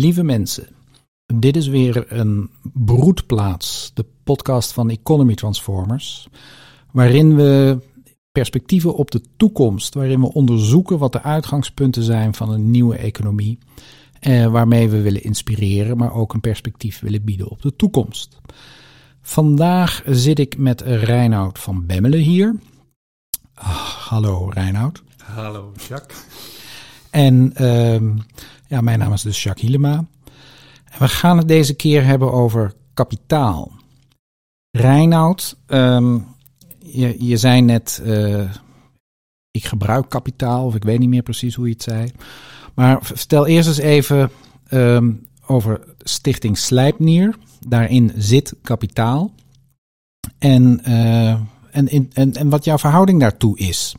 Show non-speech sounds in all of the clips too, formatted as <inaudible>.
Lieve mensen, dit is weer een broedplaats, de podcast van Economy Transformers, waarin we perspectieven op de toekomst, waarin we onderzoeken wat de uitgangspunten zijn van een nieuwe economie, eh, waarmee we willen inspireren, maar ook een perspectief willen bieden op de toekomst. Vandaag zit ik met Reinoud van Bemmelen hier. Ah, hallo Reinoud. Hallo Jacques. En ehm, ja, mijn naam is dus Jacques Hielema. We gaan het deze keer hebben over kapitaal. Reinoud, ehm, je, je zei net, uh, ik gebruik kapitaal, of ik weet niet meer precies hoe je het zei. Maar vertel eerst eens even um, over Stichting Slijpnier. Daarin zit kapitaal. En, uh, en, en, en, en wat jouw verhouding daartoe is.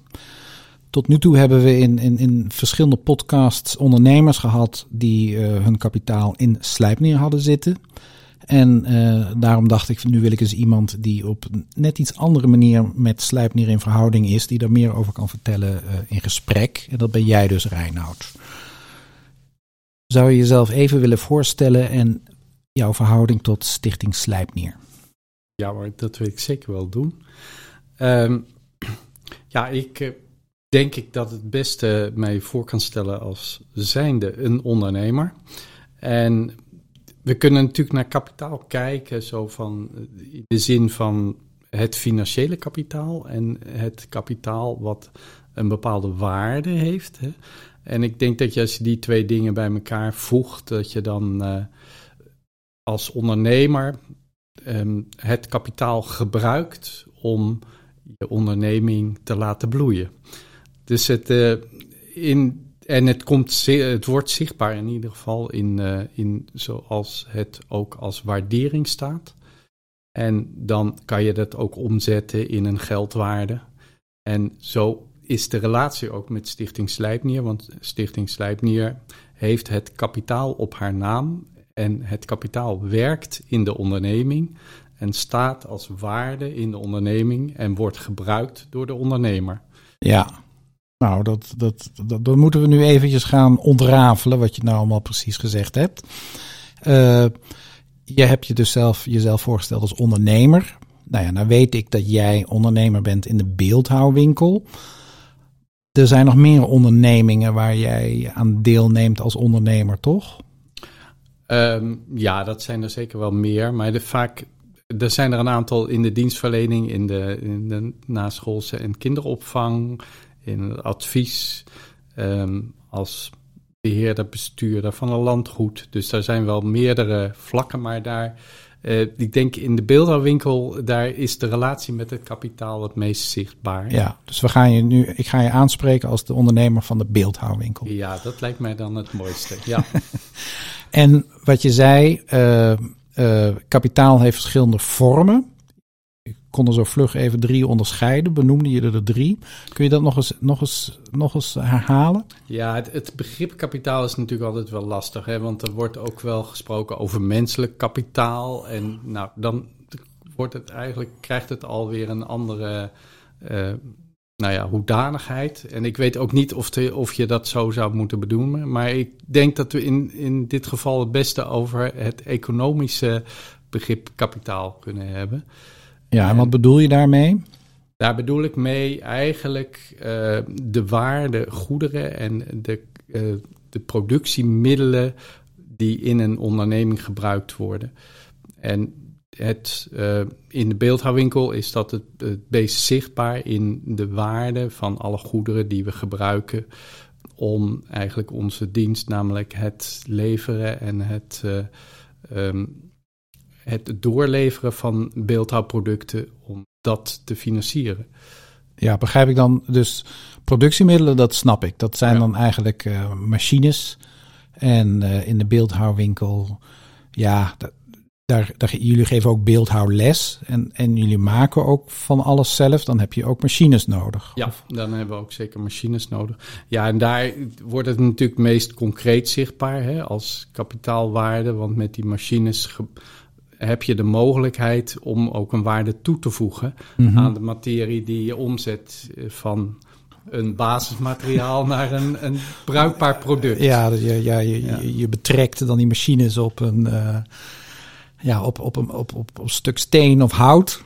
Tot nu toe hebben we in, in, in verschillende podcasts ondernemers gehad die uh, hun kapitaal in Slijpnier hadden zitten. En uh, daarom dacht ik, nu wil ik eens iemand die op net iets andere manier met Slijpnier in verhouding is, die daar meer over kan vertellen uh, in gesprek. En dat ben jij dus, Reinoud. Zou je jezelf even willen voorstellen en jouw verhouding tot Stichting Slijpnier? Ja, maar dat wil ik zeker wel doen. Um, <clears throat> ja, ik denk ik dat het beste mij voor kan stellen als zijnde een ondernemer. En we kunnen natuurlijk naar kapitaal kijken, zo van in de zin van het financiële kapitaal en het kapitaal wat een bepaalde waarde heeft. Hè. En ik denk dat je als je die twee dingen bij elkaar voegt, dat je dan uh, als ondernemer um, het kapitaal gebruikt om je onderneming te laten bloeien. Dus het, uh, in, en het, komt, het wordt zichtbaar in ieder geval in, uh, in zoals het ook als waardering staat. En dan kan je dat ook omzetten in een geldwaarde. En zo is de relatie ook met Stichting Slijpnier, want Stichting Slijpnier heeft het kapitaal op haar naam en het kapitaal werkt in de onderneming en staat als waarde in de onderneming en wordt gebruikt door de ondernemer. Ja, nou, dat, dat, dat, moeten we nu eventjes gaan ontrafelen, wat je nou allemaal precies gezegd hebt. Uh, je hebt je dus zelf, jezelf voorgesteld als ondernemer. Nou ja, nou weet ik dat jij ondernemer bent in de beeldhouwwinkel. Er zijn nog meer ondernemingen waar jij aan deelneemt als ondernemer, toch? Um, ja, dat zijn er zeker wel meer. Maar de, vaak, er zijn er een aantal in de dienstverlening, in de, in de naschoolse en kinderopvang, in advies, um, als beheerder, bestuurder van een landgoed. Dus daar zijn wel meerdere vlakken, maar daar, uh, ik denk in de beeldhouwwinkel, daar is de relatie met het kapitaal het meest zichtbaar. Ja, dus we gaan je nu, ik ga je aanspreken als de ondernemer van de beeldhouwwinkel. Ja, dat lijkt mij dan het mooiste, ja. <laughs> en wat je zei, uh, uh, kapitaal heeft verschillende vormen kon er zo vlug even drie onderscheiden. Benoemde je er drie. Kun je dat nog eens, nog eens, nog eens herhalen? Ja, het, het begrip kapitaal is natuurlijk altijd wel lastig. Hè? Want er wordt ook wel gesproken over menselijk kapitaal. En nou, dan wordt het eigenlijk, krijgt het alweer een andere uh, nou ja, hoedanigheid. En ik weet ook niet of, te, of je dat zo zou moeten bedoelen. Maar ik denk dat we in, in dit geval het beste over het economische begrip kapitaal kunnen hebben. Ja, en wat bedoel je daarmee? Daar bedoel ik mee eigenlijk uh, de waarde, goederen en de, uh, de productiemiddelen die in een onderneming gebruikt worden. En het, uh, in de beeldhouwwinkel is dat het, het meest zichtbaar in de waarde van alle goederen die we gebruiken om eigenlijk onze dienst, namelijk het leveren en het um, het doorleveren van beeldhouwproducten om dat te financieren. Ja, begrijp ik dan. Dus productiemiddelen, dat snap ik. Dat zijn ja. dan eigenlijk uh, machines. En uh, in de beeldhouwwinkel, ja, daar, daar, jullie geven ook beeldhouwles. En, en jullie maken ook van alles zelf. Dan heb je ook machines nodig. Ja, dan hebben we ook zeker machines nodig. Ja, en daar wordt het natuurlijk meest concreet zichtbaar hè, als kapitaalwaarde. Want met die machines heb je de mogelijkheid om ook een waarde toe te voegen mm -hmm. aan de materie die je omzet eh, van een basismateriaal naar een, een bruikbaar product. Ja, dus je, ja, je, Ja. je, je betrekt dan die machines op een, eh, ja, op, op, een, op, op, op een stuk steen of hout.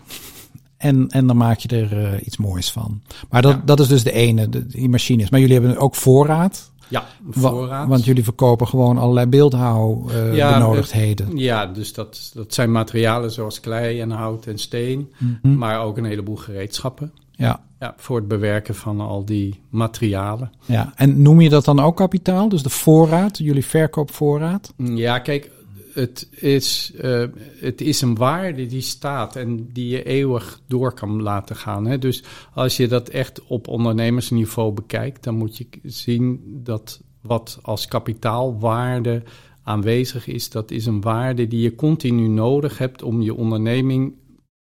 En, en dan maak je er eh, iets moois van. Maar dat, Ja. dat is dus de ene, de, die machines. Maar jullie hebben ook voorraad. Ja, voorraad. Want jullie verkopen gewoon allerlei beeldhouw eh, Ja, benodigdheden. Ja, dus dat, dat zijn materialen zoals klei en hout en steen, Mhm. maar ook een heleboel gereedschappen. Ja, Ja, voor het bewerken van al die materialen. ja. En noem je dat dan ook kapitaal? Dus de voorraad, jullie verkoopvoorraad? Ja, kijk, het is, eh, het is een waarde die staat en die je eeuwig door kan laten gaan. Hè? Dus als je dat echt op ondernemersniveau bekijkt, dan moet je zien dat wat als kapitaalwaarde aanwezig is, dat is een waarde die je continu nodig hebt om je onderneming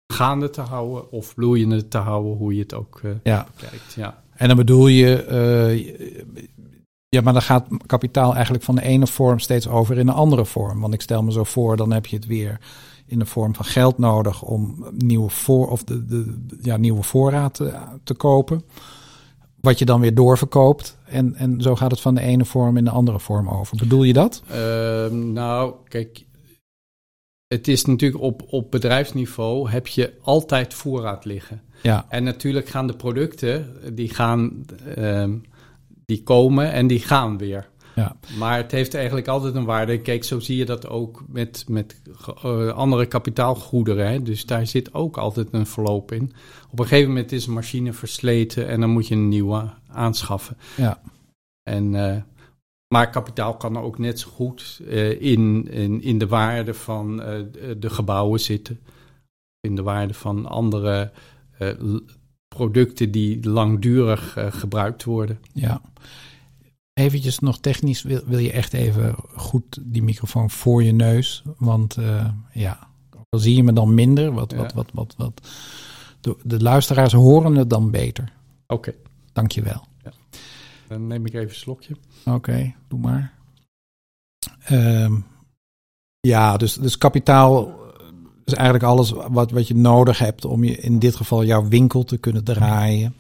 gaande te houden of bloeiende te houden, hoe je het ook eh, Ja. bekijkt. Ja. En dan bedoel je, eh, ja, maar dan gaat kapitaal eigenlijk van de ene vorm steeds over in een andere vorm. Want ik stel me zo voor, dan heb je het weer in de vorm van geld nodig om nieuwe, voor, of de, de, ja, nieuwe voorraad te, te kopen. Wat je dan weer doorverkoopt. En, en zo gaat het van de ene vorm in de andere vorm over. Bedoel je dat? Ehm, nou, kijk, het is natuurlijk op, op bedrijfsniveau heb je altijd voorraad liggen. Ja, En natuurlijk gaan de producten, die gaan, ehm, die komen en die gaan weer. ja, Maar het heeft eigenlijk altijd een waarde. Kijk, zo zie je dat ook met, met eh, andere kapitaalgoederen. Hè? Dus daar zit ook altijd een verloop in. Op een gegeven moment is een machine versleten en dan moet je een nieuwe aanschaffen. ja, En, eh, maar kapitaal kan ook net zo goed eh, in, in, in de waarde van de gebouwen zitten. In de waarde van andere producten die langdurig eh, gebruikt worden. ja. Eventjes nog technisch, wil, wil je echt even goed die microfoon voor je neus? Want eh, ja, dan zie je me dan minder. Wat, Ja. wat, wat, wat, wat. De, de luisteraars horen het dan beter. Oké, Dank je wel. dan neem ik even een slokje. Oké, doe maar. Ehm, ja, dus, dus kapitaal is eigenlijk alles wat, wat je nodig hebt om je in dit geval jouw winkel te kunnen draaien.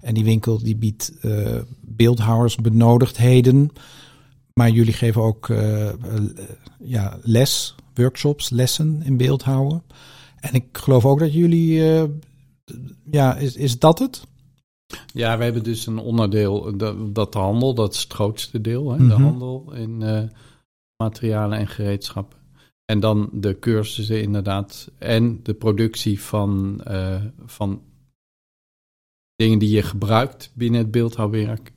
En die winkel die biedt eh beeldhouwers benodigdheden. Maar jullie geven ook eh, eh, ja, les, workshops, lessen in beeldhouwen. En ik geloof ook dat jullie, ja, is, is dat het? Ja, we hebben dus een onderdeel, dat, dat de handel, dat is het grootste deel. Hè? De Mhm. handel in materialen en gereedschappen. En dan de cursussen inderdaad. En de productie van, eh, van dingen die je gebruikt binnen het beeldhouwwerk.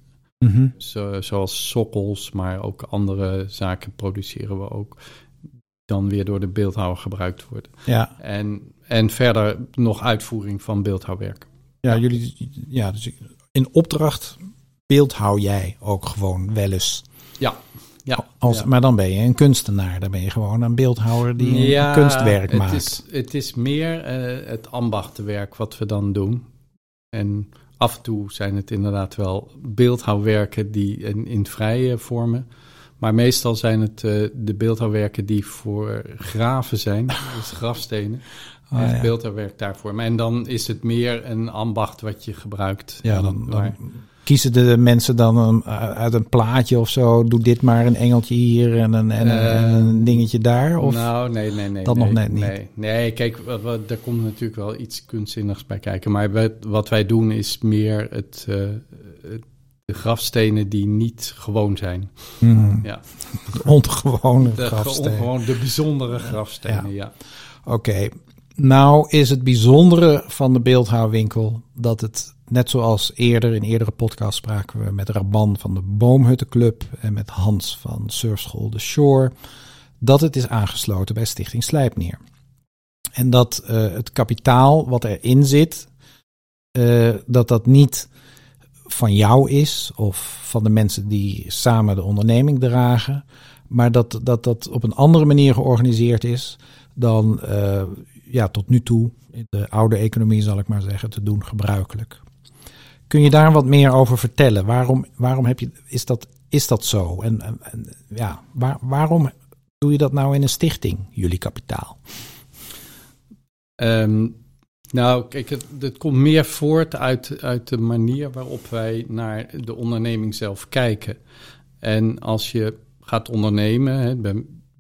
Zo, zoals sokkels, maar ook andere zaken produceren we ook. Dan weer door de beeldhouwer gebruikt worden. Ja, En, en verder nog uitvoering van beeldhouwwerk. Ja, jullie, ja, dus in opdracht beeldhouw jij ook gewoon wel eens. Ja, ja. Als, ja. Maar dan ben je een kunstenaar. Dan ben je gewoon een beeldhouwer die een kunstwerk het maakt. Is, het is meer eh, het ambachtenwerk wat we dan doen. En af en toe zijn het inderdaad wel beeldhouwwerken die in, in vrije vormen. Maar meestal zijn het eh, de beeldhouwwerken die voor graven zijn, <laughs> dus grafstenen. En ja. beeldhouwwerk daarvoor. Maar en dan is het meer een ambacht wat je gebruikt. Ja, En dan, waar- dan kiezen de mensen dan een, uit een plaatje of zo. Doe dit maar, een engeltje hier en een, en, een- Eh, en een dingetje daar. Of, nou, nee, nee, nee. dat nee, nog net niet? Nee, nee kijk, wat, wat, daar komt natuurlijk wel iets kunstzinnigs bij kijken. Maar wat, wat wij doen is meer het, eh, het- de grafstenen die niet gewoon zijn. Hmm, Ja, ongewone de, grafsteen. gewoon de bijzondere grafstenen, ja. Oké, nou is het bijzondere van de beeldhouwwinkel dat het, net zoals eerder in eerdere podcasts spraken we met Raban van de Boomhuttenclub en met Hans van Surfschool The Shore, dat het is aangesloten bij Stichting Slijpneer. En dat eh, het kapitaal wat erin zit, eh, dat dat niet van jou is of van de mensen die samen de onderneming dragen, maar dat dat, dat op een andere manier georganiseerd is dan eh, ja, tot nu toe in de oude economie, zal ik maar zeggen, te doen gebruikelijk. Kun je daar wat meer over vertellen? Waarom, waarom heb je, is, dat, is dat zo? En, en, ja, waar, waarom doe je dat nou in een stichting, jullie kapitaal? Ehm, Nou, kijk, het, het komt meer voort uit, uit de manier waarop wij naar de onderneming zelf kijken. En als je gaat ondernemen, hè,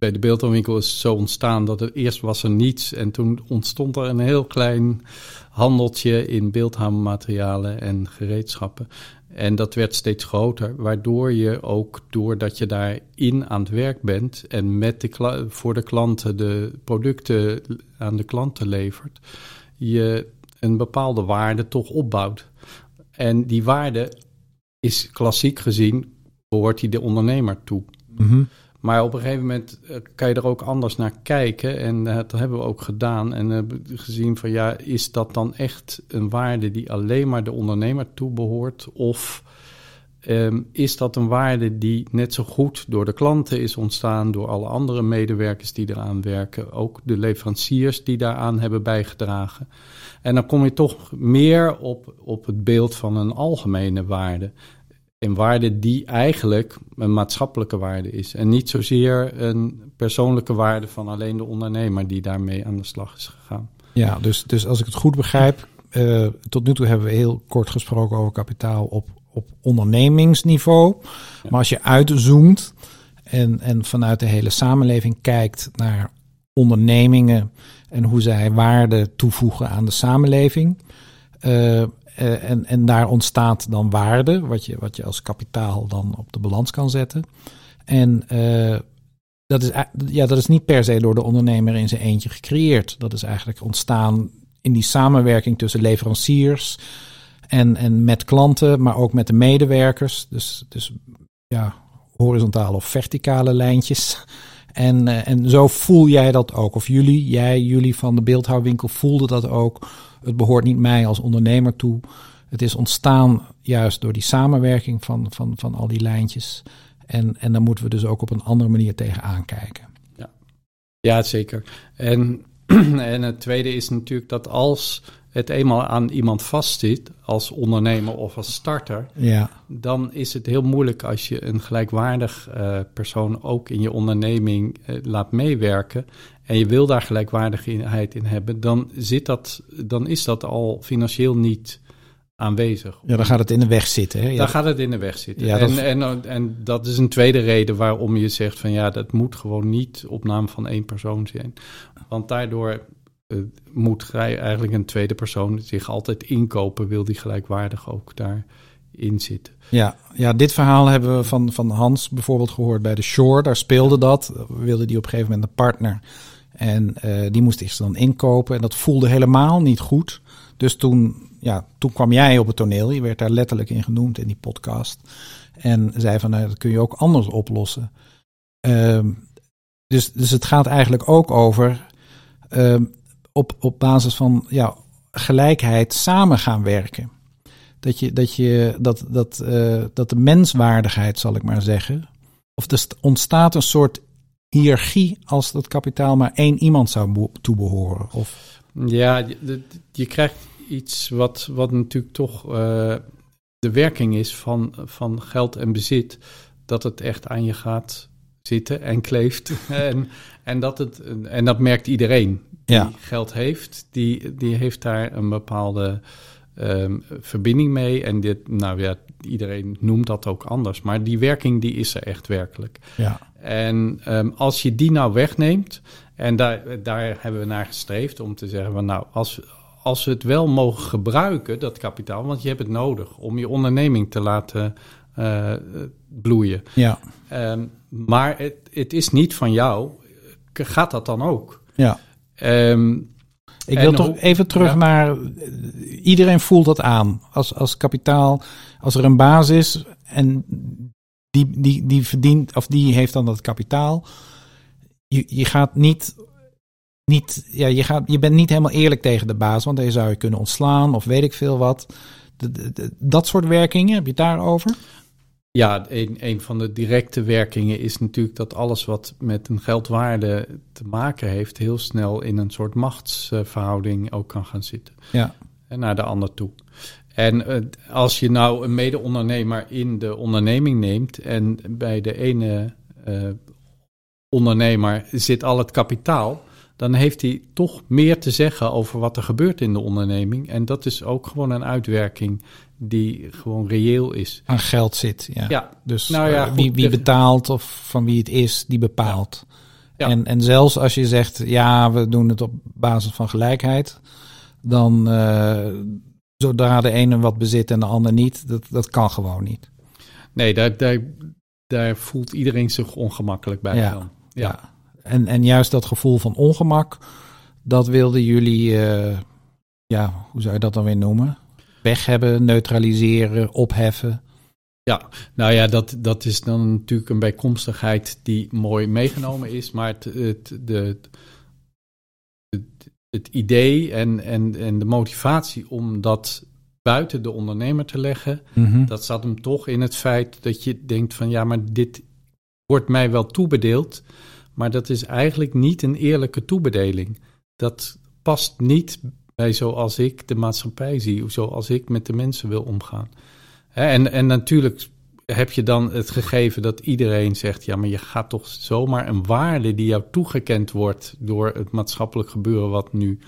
bij de beeldhouwwinkel is het zo ontstaan dat er eerst was er niets en toen ontstond er een heel klein handeltje in beeldhouwmaterialen en gereedschappen. En dat werd steeds groter, waardoor je ook doordat je daarin aan het werk bent en met de voor de klanten de producten aan de klanten levert, je een bepaalde waarde toch opbouwt. En die waarde is klassiek gezien, behoort die de ondernemer toe. Mhm. Maar op een gegeven moment eh, kan je er ook anders naar kijken. En uh, dat hebben we ook gedaan. En hebben gezien van ja, is dat dan echt een waarde die alleen maar de ondernemer toebehoort? Of um, is dat een waarde die net zo goed door de klanten is ontstaan, door alle andere medewerkers die eraan werken, ook de leveranciers die daaraan hebben bijgedragen? En dan kom je toch meer op, op het beeld van een algemene waarde een waarde die eigenlijk een maatschappelijke waarde is. En niet zozeer een persoonlijke waarde van alleen de ondernemer die daarmee aan de slag is gegaan. Ja, dus, dus als ik het goed begrijp, uh, tot nu toe hebben we heel kort gesproken over kapitaal op, op ondernemingsniveau. Maar als je uitzoomt en, en vanuit de hele samenleving kijkt naar ondernemingen en hoe zij waarde toevoegen aan de samenleving. Uh, uh, en, en daar ontstaat dan waarde, wat je, wat je als kapitaal dan op de balans kan zetten. En uh, dat, is, ja, dat is niet per se door de ondernemer in zijn eentje gecreëerd. Dat is eigenlijk ontstaan in die samenwerking tussen leveranciers en, en met klanten, maar ook met de medewerkers. Dus, dus ja, horizontale of verticale lijntjes. En, uh, en zo voel jij dat ook. Of jullie, jij, jullie van de beeldhouwwinkel voelden dat ook het behoort niet mij als ondernemer toe. Het is ontstaan juist door die samenwerking van, van, van al die lijntjes. En, en daar moeten we dus ook op een andere manier tegenaan kijken. Ja, ja zeker. En, <clears throat> en het tweede is natuurlijk dat als het eenmaal aan iemand vastzit, als ondernemer of als starter, ja. dan is het heel moeilijk als je een gelijkwaardig uh, persoon ook in je onderneming uh, laat meewerken en je wil daar gelijkwaardigheid in hebben, dan, zit dat, dan is dat al financieel niet aanwezig. Ja, dan gaat het in de weg zitten. Hè? Ja. Dan gaat het in de weg zitten. Ja, en, en, en dat is een tweede reden waarom je zegt van ja, dat moet gewoon niet op naam van één persoon zijn. Want daardoor uh, moet eigenlijk een tweede persoon zich altijd inkopen, wil die gelijkwaardig ook daarin zitten. Ja, ja, dit verhaal hebben we van, van Hans bijvoorbeeld gehoord bij de Shore. Daar speelde dat. Wilde die op een gegeven moment een partner en uh, die moest zich dan inkopen. En dat voelde helemaal niet goed. Dus toen, ja, toen kwam jij op het toneel. Je werd daar letterlijk in genoemd in die podcast. En zei van, nou, dat kun je ook anders oplossen. Uh, dus, dus het gaat eigenlijk ook over uh, op, op basis van ja, gelijkheid samen gaan werken. Dat, je, dat, je, dat, dat, uh, dat de menswaardigheid, zal ik maar zeggen. Of er ontstaat een soort hiërarchie als dat kapitaal maar één iemand zou toebehoren? Of? Ja, je, je krijgt iets wat, wat natuurlijk toch uh, de werking is van, van geld en bezit. Dat het echt aan je gaat zitten en kleeft. <laughs> en, en, dat het, en dat merkt iedereen die ja. geld heeft. Die, die heeft daar een bepaalde um, verbinding mee. En dit, nou ja, iedereen noemt dat ook anders. Maar die werking die is er echt werkelijk. Ja. En um, als je die nou wegneemt, en daar, daar hebben we naar gestreefd om te zeggen van nou, als, als we het wel mogen gebruiken, dat kapitaal, want je hebt het nodig om je onderneming te laten uh, bloeien. Ja. Um, maar het, het is niet van jou, gaat dat dan ook? Ja. Um, ik wil toch even terug ja. naar. Iedereen voelt dat aan. Als, als kapitaal, als er een baas is en die, die, die verdient, of die heeft dan dat kapitaal. Je, je gaat niet. niet ja, je, gaat, je bent niet helemaal eerlijk tegen de baas, want dan zou je kunnen ontslaan of weet ik veel wat. De, de, de, dat soort werkingen, heb je het daarover? Ja, een, een van de directe werkingen is natuurlijk dat alles wat met een geldwaarde te maken heeft, heel snel in een soort machtsverhouding ook kan gaan zitten. Ja. En naar de ander toe. En uh, als je nou een mede-ondernemer in de onderneming neemt en bij de ene uh, ondernemer zit al het kapitaal, dan heeft hij toch meer te zeggen over wat er gebeurt in de onderneming. En dat is ook gewoon een uitwerking die gewoon reëel is. Aan geld zit, ja. Ja, Dus Nou ja, eh, goed, wie, wie de- betaalt of van wie het is, die bepaalt. Ja. En, en zelfs als je zegt, ja, we doen het op basis van gelijkheid, dan eh, zodra de ene wat bezit en de ander niet, dat, dat kan gewoon niet. nee, daar, daar, daar voelt iedereen zich ongemakkelijk bij. Ja. dan. Ja. En, en juist dat gevoel van ongemak, dat wilden jullie, eh, ja, hoe zou je dat dan weer noemen? Weg hebben, neutraliseren, opheffen. Nou ja, dat, dat is dan natuurlijk een bijkomstigheid die mooi meegenomen is. Maar het, het, de, het, het idee en, en, en de motivatie om dat buiten de ondernemer te leggen, Mhm. dat zat hem toch in het feit dat je denkt van ja, maar dit wordt mij wel toebedeeld, maar dat is eigenlijk niet een eerlijke toebedeling. Dat past niet bij zoals ik de maatschappij zie, zoals ik met de mensen wil omgaan. En, en natuurlijk heb je dan het gegeven dat iedereen zegt: ja, maar je gaat toch zomaar een waarde die jou toegekend wordt door het maatschappelijk gebeuren, wat nu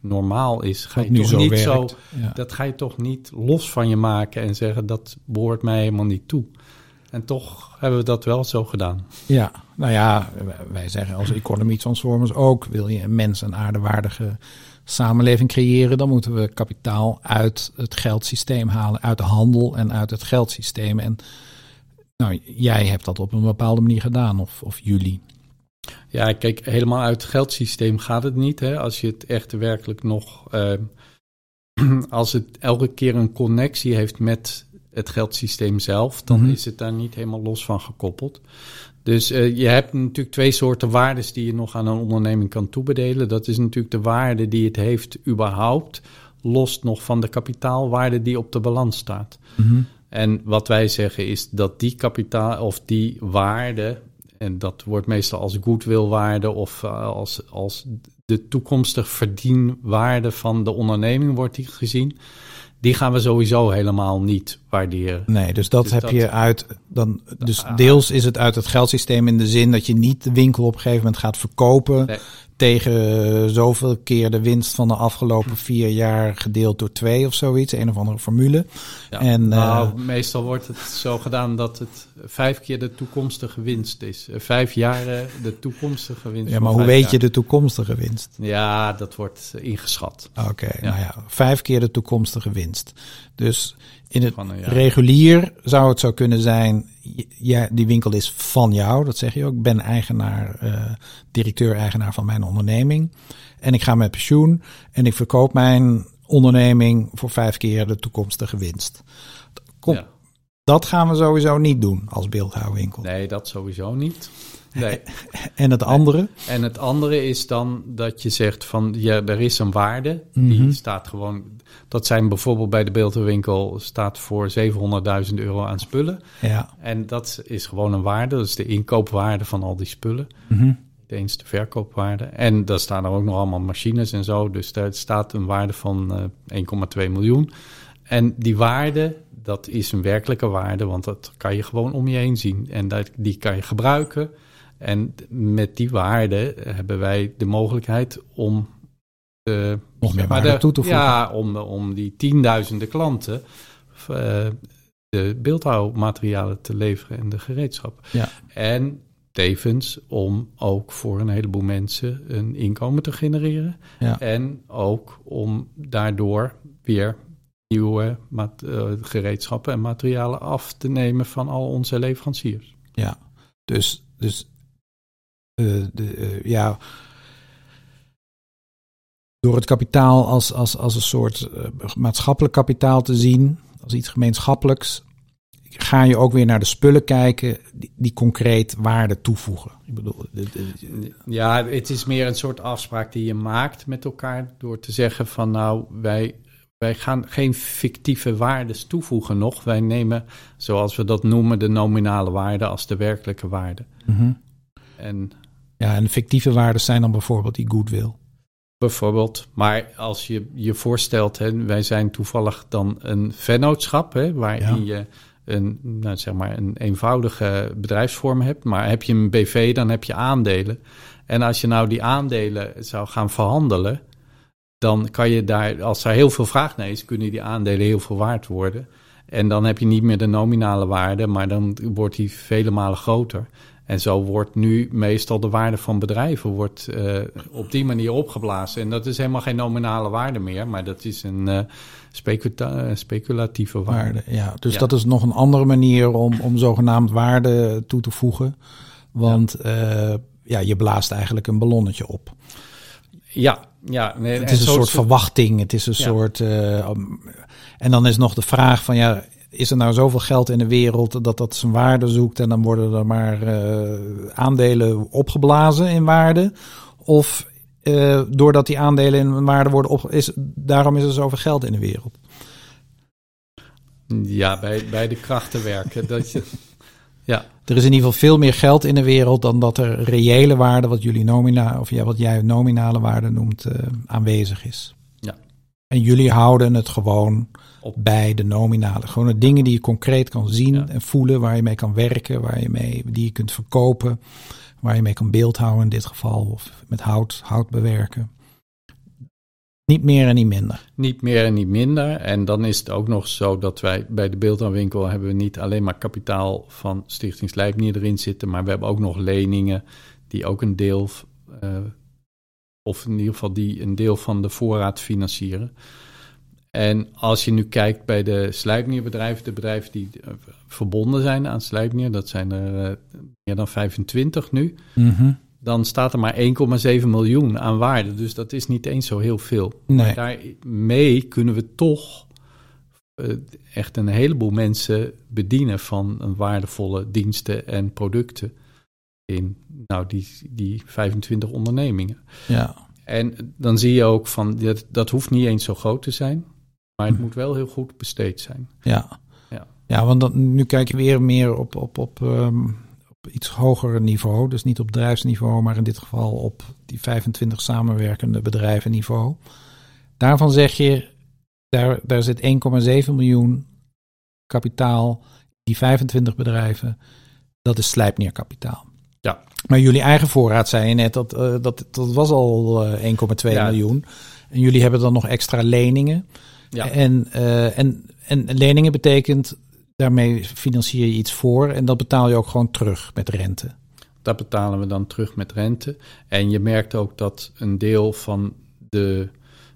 normaal is, ga je nu toch zo niet werkt. zo Ja. dat ga je toch niet los van je maken en zeggen dat behoort mij helemaal niet toe. En toch hebben we dat wel zo gedaan. Ja, nou ja, wij zeggen als Economy Transformers ook, wil je een mens een aardewaardige samenleving creëren, dan moeten we kapitaal uit het geldsysteem halen, uit de handel en uit het geldsysteem. En nou, jij hebt dat op een bepaalde manier gedaan, of, of jullie. Ja, kijk, helemaal uit het geldsysteem gaat het niet. Hè? Als je het echt werkelijk nog. eh, <clears throat> als het elke keer een connectie heeft met het geldsysteem zelf, dan Mhm. is het daar niet helemaal los van gekoppeld. Dus eh, je hebt natuurlijk twee soorten waardes die je nog aan een onderneming kan toebedelen. Dat is natuurlijk de waarde die het heeft überhaupt, los nog van de kapitaalwaarde die op de balans staat. En wat wij zeggen is dat die kapitaal of die waarde, en dat wordt meestal als goodwillwaarde of eh, als, als de toekomstig verdienwaarde van de onderneming wordt die gezien, die gaan we sowieso helemaal niet waarderen. Nee, dus dat Dus heb dat- je uit. Dan, dus Ah. deels is het uit het geldsysteem in de zin dat je niet de winkel op een gegeven moment gaat verkopen. Nee. Tegen zoveel keer de winst van de afgelopen vier jaar gedeeld door twee of zoiets. Een of andere formule. Ja. En, nou, eh, meestal wordt het zo gedaan dat het vijf keer de toekomstige winst is. Eh, Vijf jaren de toekomstige winst. Ja, maar hoe weet jaar. je de toekomstige winst? Ja, dat wordt eh, ingeschat. Oké, nou ja, vijf keer de toekomstige winst. Dus in het Van regulier zou het zo kunnen zijn, ja, die winkel is van jou, dat zeg je ook. Ik ben eigenaar, eh, directeur-eigenaar van mijn onderneming. En ik ga met pensioen en ik verkoop mijn onderneming voor vijf keer de toekomstige winst. Kom, Ja. Dat gaan we sowieso niet doen als beeldhouwwinkel. Nee, dat sowieso niet. Nee. <laughs> En het andere? En het andere is dan dat je zegt van ja, er is een waarde. Mhm. Die staat gewoon. Dat zijn bijvoorbeeld bij de beeldhouwwinkel staat voor 700.000 euro aan spullen. Ja. En dat is gewoon een waarde. Dat is de inkoopwaarde van al die spullen. Mhm. Niet eens de verkoopwaarde. En daar staan er ook nog allemaal machines en zo. Dus daar staat een waarde van eh 1,2 miljoen. En die waarde, dat is een werkelijke waarde, want dat kan je gewoon om je heen zien. En dat, die kan je gebruiken. En met die waarde hebben wij de mogelijkheid om. eh, Nog meer waarde de- toe te voegen. Ja, om, om die tienduizenden klanten eh, de beeldhouwmaterialen te leveren en de gereedschappen. Ja. En tevens om ook voor een heleboel mensen een inkomen te genereren. Ja. En ook om daardoor weer nieuwe eh, gereedschappen en materialen af te nemen van al onze leveranciers. Ja, dus, dus de, eh, ja, door het kapitaal als, als, als een soort eh, maatschappelijk kapitaal te zien, als iets gemeenschappelijks, ga je ook weer naar de spullen kijken die, die concreet waarde toevoegen. Ik bedoel, de- de- Ja, het is meer een soort afspraak die je maakt met elkaar door te zeggen van nou, wij, wij gaan geen fictieve waardes toevoegen nog. Wij nemen, zoals we dat noemen, de nominale waarde als de werkelijke waarde. Mhm. En ja, en fictieve waarden zijn dan bijvoorbeeld die goodwill. Bijvoorbeeld, maar als je je voorstelt, hè, wij zijn toevallig dan een vennootschap, hè, waarin je een, nou, zeg maar een eenvoudige bedrijfsvorm hebt. Maar heb je een BV, dan heb je aandelen. En als je nou die aandelen zou gaan verhandelen, dan kan je daar, als er heel veel vraag naar is, kunnen die aandelen heel veel waard worden. En dan heb je niet meer de nominale waarde, maar dan wordt die vele malen groter. En zo wordt nu meestal de waarde van bedrijven wordt, uh, op die manier opgeblazen. En dat is helemaal geen nominale waarde meer, maar dat is een uh, speculatieve waarde. waarde. Ja, dus ja. dat is nog een andere manier om, om zogenaamd waarde toe te voegen. Want ja. Uh, ja, je blaast eigenlijk een ballonnetje op. Ja, ja. Nee, het is een soort, verwachting. Het is een ja. soort. en dan is nog de vraag van ja is er nou zoveel geld in de wereld dat dat zijn waarde zoekt en dan worden er maar uh, aandelen opgeblazen in waarde? Of uh, doordat die aandelen in waarde worden op, is, daarom is er zoveel geld in de wereld? Ja, bij, bij de krachten werken. dat je, ja. Er is in ieder geval veel meer geld in de wereld dan dat er reële waarde, wat jullie nomina, of ja, wat jij nominale waarde noemt, uh, aanwezig is. Ja. En jullie houden het gewoon op bij de nominale. Gewoon de dingen die je concreet kan zien ja. en voelen, waar je mee kan werken, waar je mee, die je kunt verkopen, waar je mee kan beeldhouden in dit geval, of met hout, hout bewerken. Niet meer en niet minder. Niet meer en niet minder. En dan is het ook nog zo dat wij bij de beeldaanwinkel hebben we niet alleen maar kapitaal van Stichting Slijpnier erin zitten, maar we hebben ook nog leningen die ook een deel, uh, of in ieder geval die een deel van de voorraad financieren. En als je nu kijkt bij de slijpnierbedrijven, de bedrijven die uh, verbonden zijn aan slijpnier, dat zijn er uh, meer dan 25 nu, mm -hmm. dan staat er maar 1,7 miljoen aan waarde. Dus dat is niet eens zo heel veel. Nee. Daarmee kunnen we toch uh, echt een heleboel mensen bedienen van een waardevolle diensten en producten in nou, die, die 25 ondernemingen. Ja. En dan zie je ook van, dat, dat hoeft niet eens zo groot te zijn. Maar het moet wel heel goed besteed zijn. Ja, ja. ja want dan, nu kijk je weer meer op, op, op, um, op iets hoger niveau. Dus niet op bedrijfsniveau, maar in dit geval op die 25 samenwerkende bedrijven niveau. Daarvan zeg je, daar, daar zit 1,7 miljoen kapitaal, die 25 bedrijven. Dat is slijpneerkapitaal. Ja. Maar jullie eigen voorraad, zei je net, dat, uh, dat, dat was al uh, 1,2 ja. miljoen. En jullie hebben dan nog extra leningen. Ja. En, uh, en, en leningen betekent, daarmee financier je iets voor en dat betaal je ook gewoon terug met rente. Dat betalen we dan terug met rente. En je merkt ook dat een deel van de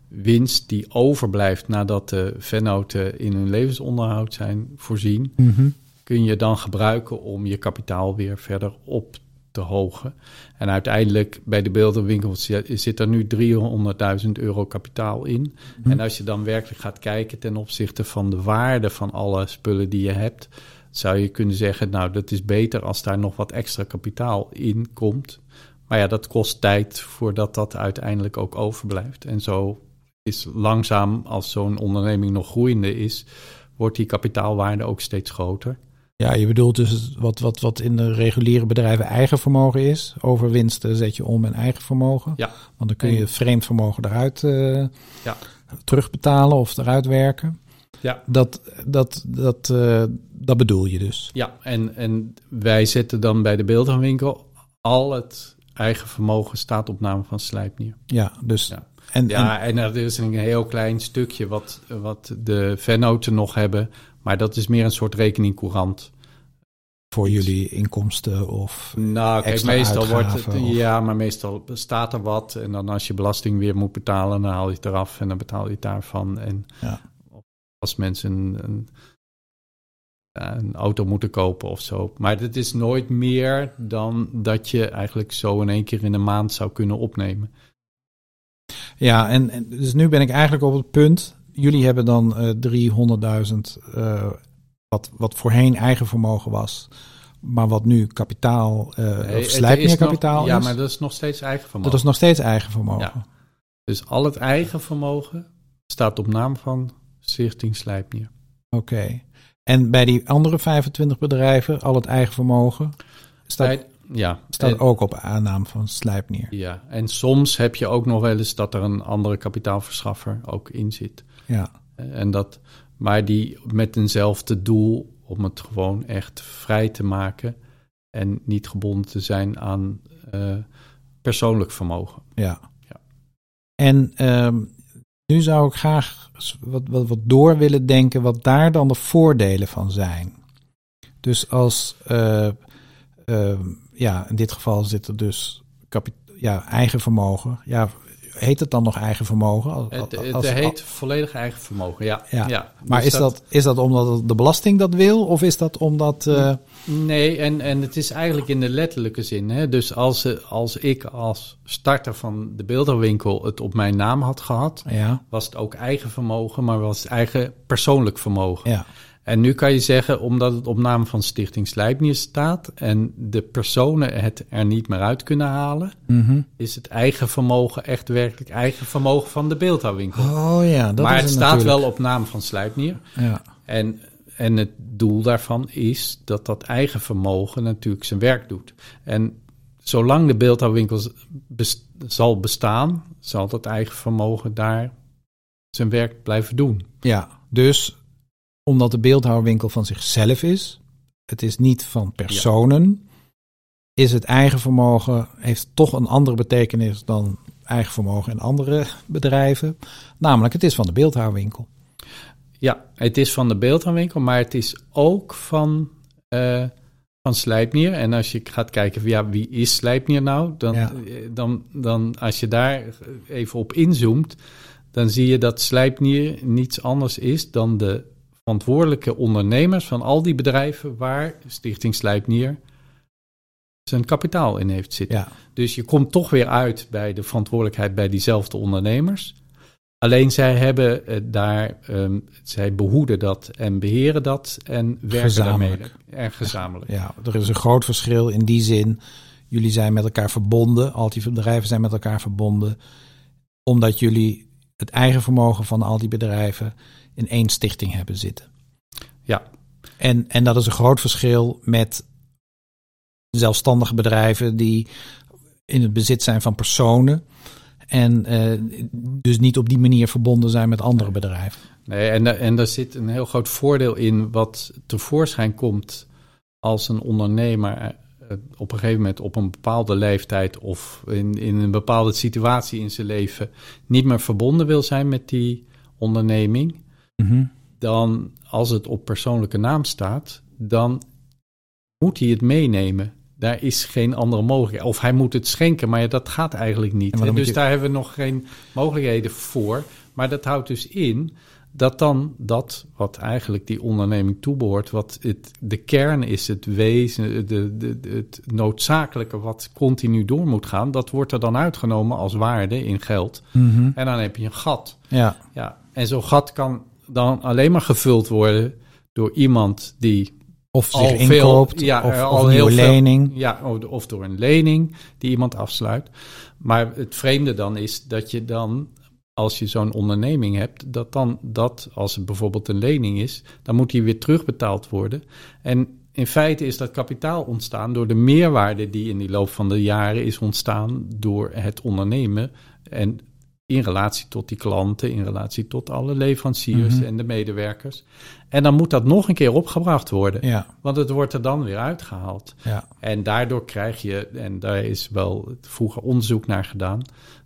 winst die overblijft nadat de vennoten in hun levensonderhoud zijn voorzien, mm -hmm. kun je dan gebruiken om je kapitaal weer verder op te hogen. En uiteindelijk bij de beeldenwinkel zit er nu 300.000 euro kapitaal in. Hm. En als je dan werkelijk gaat kijken ten opzichte van de waarde van alle spullen die je hebt, zou je kunnen zeggen, nou dat is beter als daar nog wat extra kapitaal in komt. Maar ja, dat kost tijd voordat dat uiteindelijk ook overblijft. En zo is langzaam, als zo'n onderneming nog groeiende is, wordt die kapitaalwaarde ook steeds groter. Ja, je bedoelt dus wat, wat, wat in de reguliere bedrijven eigen vermogen is. Over winsten zet je om in eigen vermogen. Ja. Want dan kun je vreemd vermogen eruit uh, ja. terugbetalen of eruit werken. Ja. Dat, dat, dat, uh, dat bedoel je dus. Ja, en, en wij zetten dan bij de beeldaanwinkel al het eigen vermogen staat op naam van Slijpnier. Ja, dus... Ja. En, ja, en, en er is een heel klein stukje wat, wat de vennoten nog hebben, maar dat is meer een soort rekeningcourant. Voor jullie inkomsten of. Nou, kijk, meestal wordt het. Of... Ja, maar meestal staat er wat. En dan als je belasting weer moet betalen, dan haal je het eraf en dan betaal je het daarvan. En ja. als mensen een, een, een, auto moeten kopen of zo. Maar het is nooit meer dan dat je eigenlijk zo in één keer in een maand zou kunnen opnemen. Ja, en, en dus nu ben ik eigenlijk op het punt jullie hebben dan uh, 300.000, uh, wat, wat voorheen eigen vermogen was, maar wat nu kapitaal, uh, nee, of slijpneerkapitaal is. Ja, maar dat is nog steeds eigen vermogen. Dat is nog steeds eigen vermogen. Ja. Dus al het eigen vermogen staat op naam van Stichting Slijpnier. Oké. Okay. En bij die andere 25 bedrijven, al het eigen vermogen, staat, bij, ja, staat en, ook op aannaam van Slijpnier. Ja, en soms heb je ook nog wel eens dat er een andere kapitaalverschaffer ook in zit. Ja. En dat, maar die met eenzelfde doel om het gewoon echt vrij te maken en niet gebonden te zijn aan uh, persoonlijk vermogen. Ja. ja. En um, nu zou ik graag wat, wat, wat door willen denken wat daar dan de voordelen van zijn. Dus als, uh, uh, ja, in dit geval zit er dus ja, eigen vermogen. Ja, heet het dan nog eigen vermogen? Het, het heet volledig eigen vermogen, ja. ja. Maar dus is, dat, is dat omdat de belasting dat wil of is dat omdat... Uh... Nee, en, en het is eigenlijk in de letterlijke zin. Hè? Dus als, als ik als starter van de beeldenwinkel het op mijn naam had gehad... Ja. was het ook eigen vermogen, maar was het eigen persoonlijk vermogen. Ja. En nu kan je zeggen, omdat het op naam van Stichting Slijpnier staat en de personen het er niet meer uit kunnen halen, mhm. is het eigen vermogen echt werkelijk eigen vermogen van de beeldhouwwinkel. Oh ja, dat maar het, staat wel op naam van Slijpnier. Ja. En, en het doel daarvan is dat dat eigen vermogen natuurlijk zijn werk doet. En zolang de beeldhouwwinkel zal bestaan, zal dat eigen vermogen daar zijn werk blijven doen. Ja, dus omdat de beeldhouwwinkel van zichzelf is. Het is niet van personen. Is het eigen vermogen, heeft toch een andere betekenis dan eigen vermogen in andere <laughs> bedrijven. Namelijk, het is van de beeldhouwwinkel. Ja, het is van de beeldhouwwinkel, maar het is ook van, uh, van Slijpnier. En als je gaat kijken, ja, wie is Slijpnier nou? Dan, eh, dan, dan, als je daar even op inzoomt, dan zie je dat Slijpnier niets anders is dan de verantwoordelijke ondernemers van al die bedrijven waar Stichting Slijpnier zijn kapitaal in heeft zitten. Ja. Dus je komt toch weer uit bij de verantwoordelijkheid bij diezelfde ondernemers. Alleen zij hebben uh, daar, um, zij behoeden dat en beheren dat en werken daarmee. Erg gezamenlijk. Ja, er is een groot verschil in die zin. Jullie zijn met elkaar verbonden, al die bedrijven zijn met elkaar verbonden, omdat jullie het eigen vermogen van al die bedrijven in één stichting hebben zitten. Ja. En, en dat is een groot verschil met zelfstandige bedrijven die in het bezit zijn van personen. En uh, dus niet op die manier verbonden zijn met andere bedrijven. Nee, en, en daar zit een heel groot voordeel in wat tevoorschijn komt als een ondernemer eh, op een gegeven moment op een bepaalde leeftijd of in, in een bepaalde situatie in zijn leven niet meer verbonden wil zijn met die onderneming. Dan als het op persoonlijke naam staat, dan moet hij het meenemen. Daar is geen andere mogelijkheid. Of hij moet het schenken, maar dat gaat eigenlijk niet. dus daar hebben we nog geen mogelijkheden voor. Maar dat houdt dus in dat dan dat wat eigenlijk die onderneming toebehoort, wat het, de kern is, het wezen, de, de, het noodzakelijke wat continu door moet gaan, dat wordt er dan uitgenomen als waarde in geld. Mhm. En dan heb je een gat. Ja. Ja, en zo'n gat kan dan alleen maar gevuld worden door iemand die of zich al inkoopt, veel, ja, of, al heel veel, lening. Ja, of door een lening die iemand afsluit. Maar het vreemde dan is dat je dan, als je zo'n onderneming hebt, dat dan dat, als het bijvoorbeeld een lening is, dan moet die weer terugbetaald worden. En in feite is dat kapitaal ontstaan door de meerwaarde die in die loop van de jaren is ontstaan door het ondernemen. En in relatie tot die klanten, in relatie tot alle leveranciers mhm. en de medewerkers. En dan moet dat nog een keer opgebracht worden, ja. want het wordt er dan weer uitgehaald. Ja. En daardoor krijg je, en daar is wel vroeger onderzoek naar gedaan,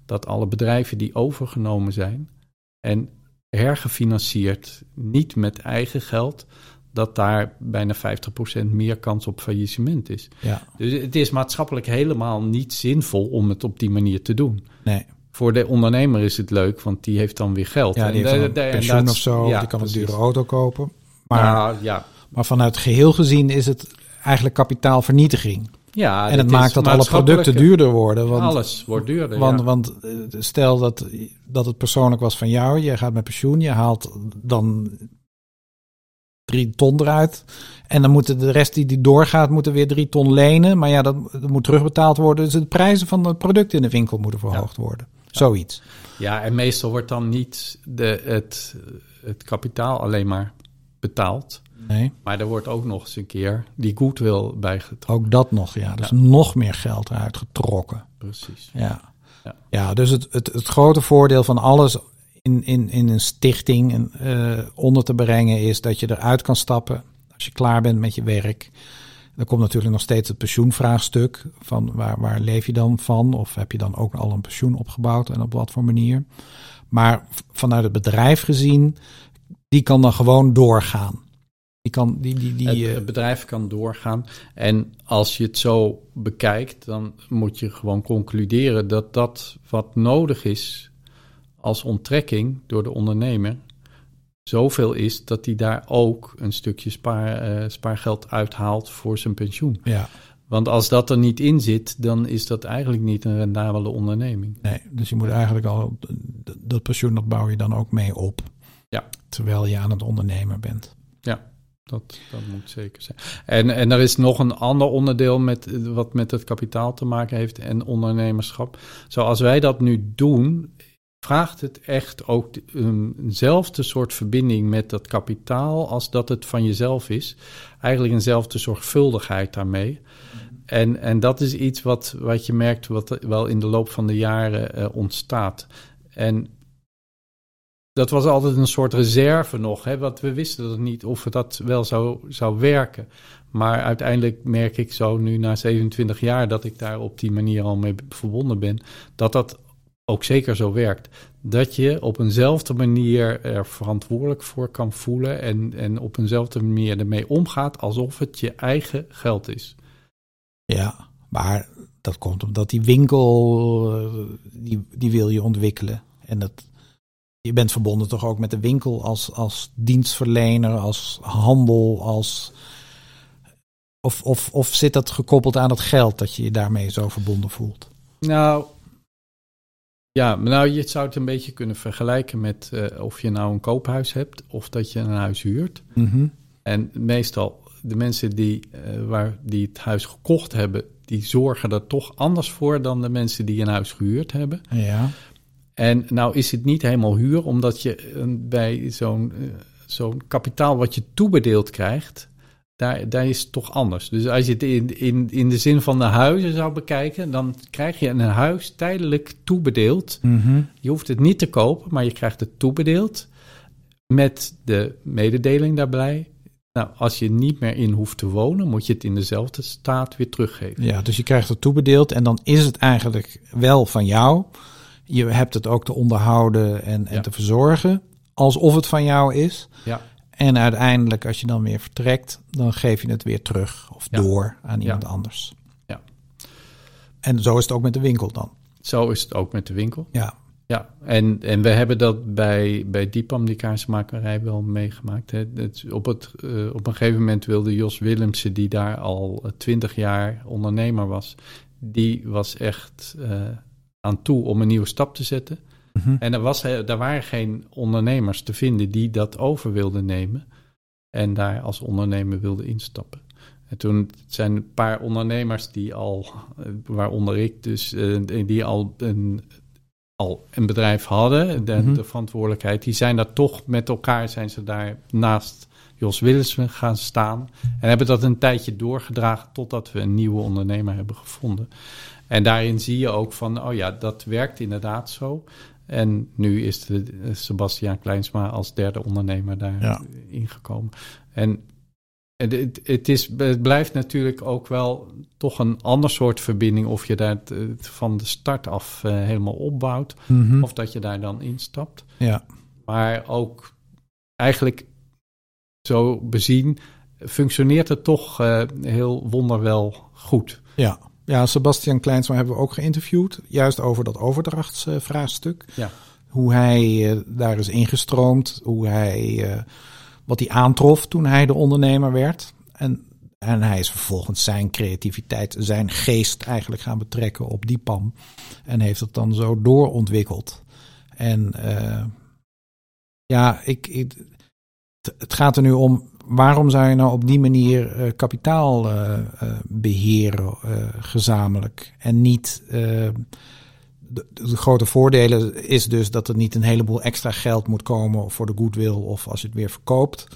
dat alle bedrijven die overgenomen zijn en hergefinancierd, niet met eigen geld, dat daar bijna 50% meer kans op faillissement is. Ja. Dus het is maatschappelijk helemaal niet zinvol om het op die manier te doen. Nee. Voor de ondernemer is het leuk, want die heeft dan weer geld. Ja, die heeft een pensioen of zo, die kan een dure auto kopen. Maar, nou, ja. maar vanuit geheel gezien is het eigenlijk kapitaalvernietiging. Ja, en het maakt dat alle producten duurder worden. Want, alles wordt duurder. Want, want eh, stel dat, dat het persoonlijk was van jou, je gaat met pensioen, je haalt dan drie ton eruit. En dan moeten de rest die, die doorgaat, moeten weer drie ton lenen. Maar ja, dat, dat moet terugbetaald worden. Dus de prijzen van de producten in de winkel moeten verhoogd worden. Zoiets. Ja, en meestal wordt dan niet de, het, het kapitaal alleen maar betaald. Nee. Maar er wordt ook nog eens een keer die goodwill bijgetrokken. Ook dat nog, ja. Dus nog meer geld eruit getrokken. Precies. Ja. Ja, ja dus het, het, het grote voordeel van alles in, in, in een stichting uh, onder te brengen is dat je eruit kan stappen Als je klaar bent met je werk, dan komt natuurlijk nog steeds het pensioenvraagstuk. Van waar, waar leef je dan van? Of heb je dan ook al een pensioen opgebouwd en op wat voor manier? Maar vanuit het bedrijf gezien, die kan dan gewoon doorgaan. Die kan, die, die, die, het, eh, het bedrijf kan doorgaan. En als je het zo bekijkt, dan moet je gewoon concluderen dat dat wat nodig is als onttrekking door de ondernemer zoveel is dat hij daar ook een stukje spaar, eh, spaargeld uithaalt voor zijn pensioen. ja, Want als dat er niet in zit, dan is dat eigenlijk niet een rendabele onderneming. nee. Dus je moet eigenlijk al, dat pensioen, dat bouw je dan ook mee op. Ja. Terwijl je aan het ondernemen bent. Ja, dat, dat moet zeker zijn. En, en er is nog een ander onderdeel met, wat met het kapitaal te maken heeft en ondernemerschap. Zoals wij dat nu doen, vraagt het echt ook um, eenzelfde soort verbinding met dat kapitaal als dat het van jezelf is. Eigenlijk eenzelfde zorgvuldigheid daarmee. En, en dat is iets wat, wat je merkt, wat wel in de loop van de jaren eh, ontstaat. En dat was altijd een soort reserve nog. Hè? Want we wisten dat niet of dat wel zou, zou werken. Maar uiteindelijk merk ik zo nu na 27 jaar dat ik daar op die manier al mee verbonden ben, dat dat ook zeker zo werkt. Dat je op eenzelfde manier er verantwoordelijk voor kan voelen en, en op eenzelfde manier ermee omgaat alsof het je eigen geld is. Ja, maar dat komt omdat die winkel, eh, die, die wil je ontwikkelen. En dat, je bent verbonden toch ook met de winkel als, als dienstverlener, als handel, als... Of, of, of zit dat gekoppeld aan het geld dat je je daarmee zo verbonden voelt? Nou, ja, maar nou, je zou het een beetje kunnen vergelijken met uh, of je nou een koophuis hebt of dat je een huis huurt. Mhm. En meestal de mensen die, uh, waar, die het huis gekocht hebben, die zorgen er toch anders voor dan de mensen die een huis gehuurd hebben. Ja. En nou is het niet helemaal huur, omdat je uh, bij zo'n uh, zo'n kapitaal wat je toebedeeld krijgt, daar, daar is het toch anders. Dus als je het in, in, in de zin van de huizen zou bekijken, dan krijg je een huis tijdelijk toebedeeld. Mm-hmm. Je hoeft het niet te kopen, maar je krijgt het toebedeeld met de mededeling daarbij. Nou, als je niet meer in hoeft te wonen, moet je het in dezelfde staat weer teruggeven. Ja, dus je krijgt het toebedeeld en dan is het eigenlijk wel van jou. Je hebt het ook te onderhouden en, en Ja. te verzorgen, alsof het van jou is. Ja, En uiteindelijk, als je dan weer vertrekt, dan geef je het weer terug of Ja. door aan iemand Ja. anders. Ja. En zo is het ook met de winkel dan. zo is het ook met de winkel. Ja. Ja, en, en we hebben dat bij, bij Diepam, die kaarsmakerij, wel meegemaakt. Hè. Het, op, het, uh, op een gegeven moment wilde Jos Willemsen, die daar al twintig jaar ondernemer was, die was echt uh, aan toe om een nieuwe stap te zetten. Mhm. En er, was, er waren geen ondernemers te vinden die dat over wilden nemen en daar als ondernemer wilden instappen. En toen zijn een paar ondernemers die al, eh, waaronder ik dus, uh, die al een, al een bedrijf hadden, de, de, verantwoordelijkheid, die zijn daar toch met elkaar, zijn ze daar naast Jos Willemsen gaan staan en hebben dat een tijdje doorgedragen totdat we een nieuwe ondernemer hebben gevonden. En daarin zie je ook van, oh ja, dat werkt inderdaad zo. En nu is de, Sebastiaan Kleinsma als derde ondernemer daar ja. ingekomen. En het, het, is, het blijft natuurlijk ook wel toch een ander soort verbinding of je daar van de start af uh, helemaal opbouwt mm-hmm. of dat je daar dan instapt. Ja. Maar ook eigenlijk zo bezien functioneert het toch uh, heel wonderwel goed. Ja. Ja, Sebastian Kleinsma hebben we ook geïnterviewd, juist over dat overdrachtsvraagstuk. Ja. Hoe hij uh, daar is ingestroomd, hoe hij, uh, wat hij aantrof toen hij de ondernemer werd. En, en hij is vervolgens zijn creativiteit, zijn geest eigenlijk gaan betrekken op die pan. En heeft het dan zo doorontwikkeld. En uh, ja, ik, ik, het gaat er nu om waarom zou je nou op die manier uh, kapitaal uh, uh, beheren gezamenlijk en niet. De, de, grote voordelen is dus dat er niet een heleboel extra geld moet komen voor de goodwill of als je het weer verkoopt.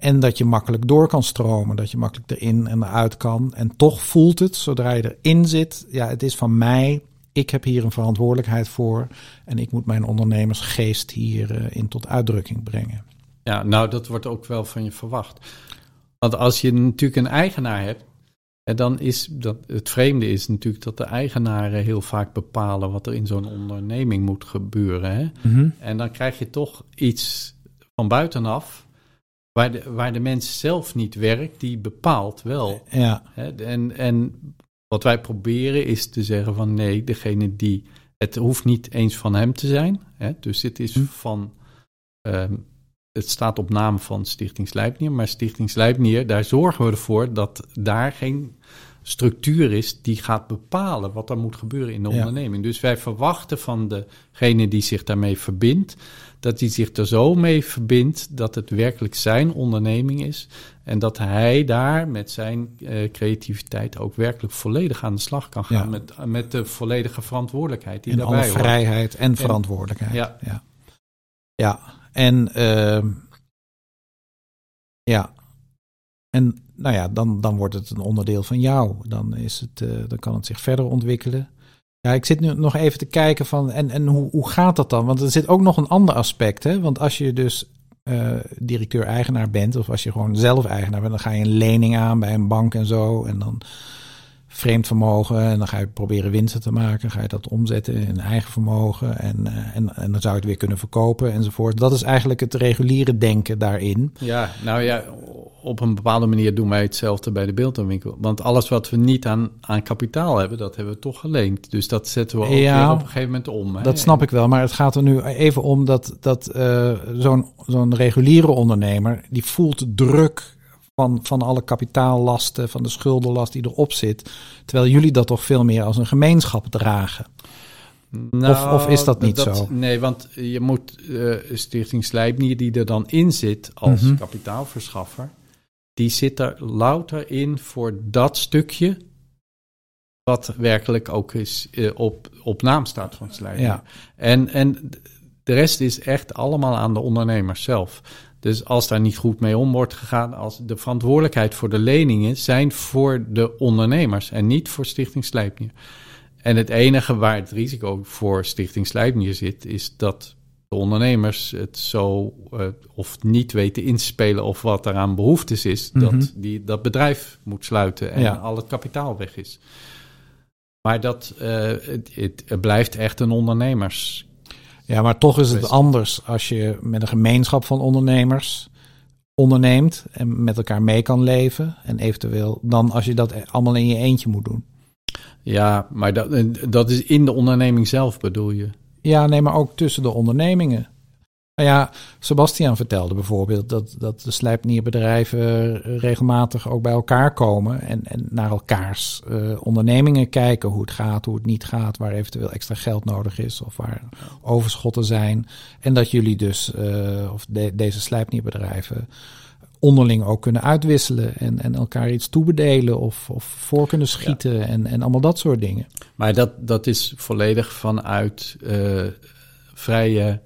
En dat je makkelijk door kan stromen, dat je makkelijk erin en eruit kan. En toch voelt het, zodra je erin zit, ja, het is van mij. Ik heb hier een verantwoordelijkheid voor en ik moet mijn ondernemersgeest hierin tot uitdrukking brengen. Ja, nou, dat wordt ook wel van je verwacht. Want als je natuurlijk een eigenaar hebt, en dan is dat, het vreemde is natuurlijk dat de eigenaren heel vaak bepalen wat er in zo'n onderneming moet gebeuren. Hè? Mhm. En dan krijg je toch iets van buitenaf, waar de, waar de mens zelf niet werkt, die bepaalt wel. Ja, Hè? En, en wat wij proberen is te zeggen van nee, degene die, het hoeft niet eens van hem te zijn. Hè? Dus het is Hm. van, ehm, het staat op naam van Stichting Slijpnier, maar Stichting Slijpnier, daar zorgen we ervoor dat daar geen structuur is die gaat bepalen wat er moet gebeuren in de Ja. onderneming. Dus wij verwachten van degene die zich daarmee verbindt, dat hij zich er zo mee verbindt dat het werkelijk zijn onderneming is. En dat hij daar met zijn eh, creativiteit ook werkelijk volledig aan de slag kan gaan. Ja. Met, met de volledige verantwoordelijkheid die in daarbij alle vrijheid en verantwoordelijkheid. Ja. ja. Ja, en ehm, ja, en nou ja, dan, dan wordt het een onderdeel van jou. Dan, is het, eh, dan kan het zich verder ontwikkelen. Ja, ik zit nu nog even te kijken van, en, en hoe, hoe gaat dat dan? Want er zit ook nog een ander aspect, hè? Want als je dus eh, directeur-eigenaar bent, of als je gewoon zelf eigenaar bent, dan ga je een lening aan bij een bank en zo. En dan vreemd vermogen. En dan ga je proberen winsten te maken. Ga je dat omzetten in eigen vermogen. En, eh, en, en dan zou je het weer kunnen verkopen enzovoort. Dat is eigenlijk het reguliere denken daarin. Ja, nou ja, op een bepaalde manier doen wij hetzelfde bij de beeldhouwwinkel. Want alles wat we niet aan, aan kapitaal hebben, dat hebben we toch geleend. Dus dat zetten we ook Ja, op een gegeven moment om. Hè? Dat snap ik wel. Maar het gaat er nu even om dat, dat eh, zo'n zo'n reguliere ondernemer... die voelt druk van, van alle kapitaallasten, van de schuldenlast die erop zit. Terwijl jullie dat toch veel meer als een gemeenschap dragen. Nou, of is dat niet zo? Nee, want je moet eh, Stichting Slijpnier, die er dan in zit als Mhm. kapitaalverschaffer, die zit er louter in voor dat stukje wat werkelijk ook is eh, op, op naam staat van Slijpnier. Ja. En, en de rest is echt allemaal aan de ondernemers zelf. Dus als daar niet goed mee om wordt gegaan, als de verantwoordelijkheid voor de leningen zijn voor de ondernemers en niet voor Stichting Slijpnier. En het enige waar het risico voor Stichting Slijpnier zit, is dat de ondernemers het zo eh, of niet weten in te spelen of wat eraan behoeftes is, Mhm. dat die, dat bedrijf moet sluiten en Ja. al het kapitaal weg is. Maar dat, eh, het, het blijft echt een ondernemers. Ja, maar toch is het anders als je met een gemeenschap van ondernemers onderneemt en met elkaar mee kan leven. En eventueel dan als je dat allemaal in je eentje moet doen. Ja, maar dat, dat is in de onderneming zelf bedoel je? Ja, nee, maar ook tussen de ondernemingen. Nou ja, Sebastian vertelde bijvoorbeeld dat, dat de slijpnierbedrijven regelmatig ook bij elkaar komen en, en naar elkaars eh, ondernemingen kijken, hoe het gaat, hoe het niet gaat, waar eventueel extra geld nodig is of waar overschotten zijn. En dat jullie dus, eh, of de- deze slijpnierbedrijven, onderling ook kunnen uitwisselen en, en elkaar iets toebedelen of, of voor kunnen schieten en, en allemaal dat soort dingen. Maar dat, dat is volledig vanuit eh, vrije,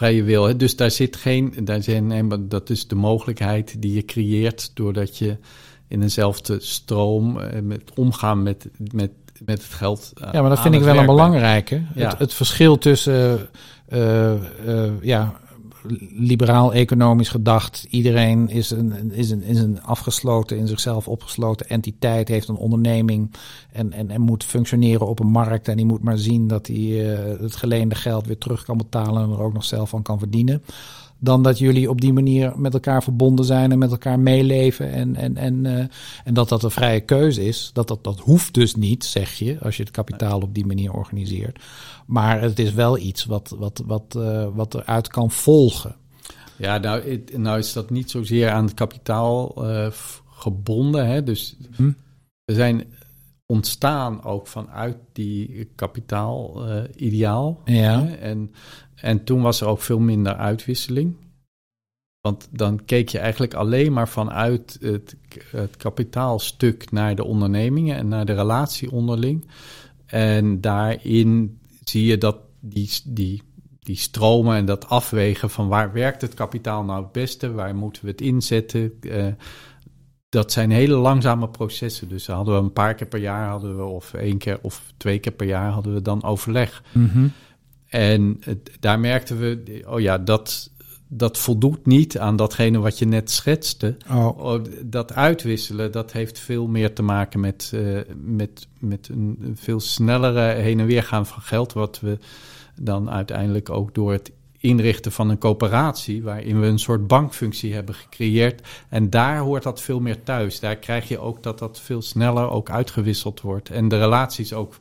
vrije wil. Hè? Dus daar zit geen, daar zijn, dat is de mogelijkheid die je creëert doordat je in eenzelfde stroom eh, met omgaan met, met, met het geld. eh, Ja, maar dat vind ik wel een belangrijke. Ja. Het, het verschil tussen eh, ja, liberaal-economisch gedacht. Iedereen is een, is, een, is een afgesloten, in zichzelf opgesloten entiteit, heeft een onderneming en, en, en moet functioneren op een markt. En die moet maar zien dat hij eh, het geleende geld weer terug kan betalen en er ook nog zelf van kan verdienen. Dan dat jullie op die manier met elkaar verbonden zijn en met elkaar meeleven. En, en, en, eh, en dat dat een vrije keuze is. Dat, dat, dat hoeft dus niet, zeg je, als je het kapitaal op die manier organiseert. Maar het is wel iets wat, wat, wat, eh, wat eruit kan volgen. Ja, nou, nou is dat niet zozeer aan het kapitaal eh, gebonden. Hè? Dus Hm. we zijn ontstaan ook vanuit die kapitaal-ideaal. Ja. En, en toen was er ook veel minder uitwisseling. Want dan keek je eigenlijk alleen maar vanuit het, het kapitaalstuk naar de ondernemingen en naar de relatie onderling. En daarin zie je dat die, die, die stromen en dat afwegen van waar werkt het kapitaal nou het beste, waar moeten we het inzetten. eh, dat zijn hele langzame processen. Dus hadden we een paar keer per jaar hadden we, of één keer of twee keer per jaar hadden we dan overleg. Mhm. En daar merkten we, oh ja, dat, dat voldoet niet aan datgene wat je net schetste. Oh, Oh, Dat uitwisselen, dat heeft veel meer te maken met, eh, met, met een een veel snellere heen en weer gaan van geld. Wat we dan uiteindelijk ook door het inrichten van een coöperatie, waarin we een soort bankfunctie hebben gecreëerd. En daar hoort dat veel meer thuis. Daar krijg je ook dat dat veel sneller ook uitgewisseld wordt. En de relaties ook,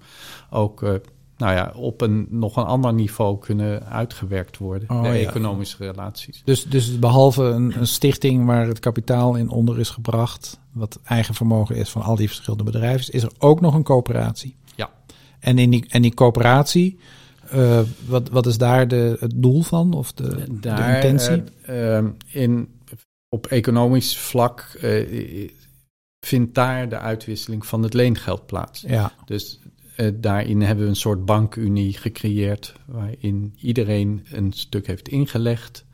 ook eh, nou ja, op een nog een ander niveau kunnen uitgewerkt worden. Oh, de ja. economische relaties. dus, dus behalve een, een stichting waar het kapitaal in onder is gebracht, wat eigen vermogen is van al die verschillende bedrijven, is er ook nog een coöperatie. Ja. En in die, en die coöperatie, eh, wat, wat is daar de, het doel van of de, intentie? ehm, in, op economisch vlak eh, vindt daar de uitwisseling van het leengeld plaats. ja, Dus eh, daarin hebben we een soort bankunie gecreëerd, waarin iedereen een stuk heeft ingelegd.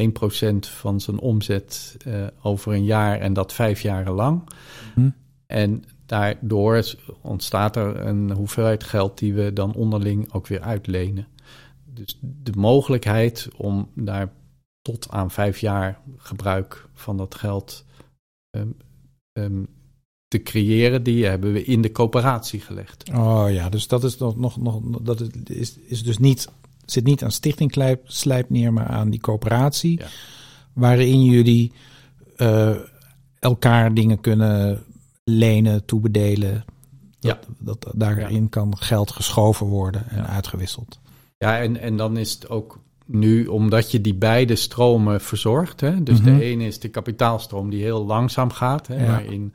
1% van zijn omzet eh, over een jaar en dat vijf jaren lang. Hm. En daardoor ontstaat er een hoeveelheid geld die we dan onderling ook weer uitlenen. Dus de mogelijkheid om daar tot aan vijf jaar gebruik van dat geld ehm, ehm, te creëren, die hebben we in de coöperatie gelegd. Oh ja, dus dat is nog, nog, nog dat is, is, is dus niet, zit niet aan Stichting Slijp, Slijp neer, maar aan die coöperatie. Ja. Waarin jullie eh, elkaar dingen kunnen lenen, toebedelen. Dat, dat daarin kan geld geschoven worden en Ja. uitgewisseld. Ja, en, en dan is het ook nu, omdat je die beide stromen verzorgt. Hè? Dus Mhm. de ene is de kapitaalstroom die heel langzaam gaat, hè? Ja. Waarin,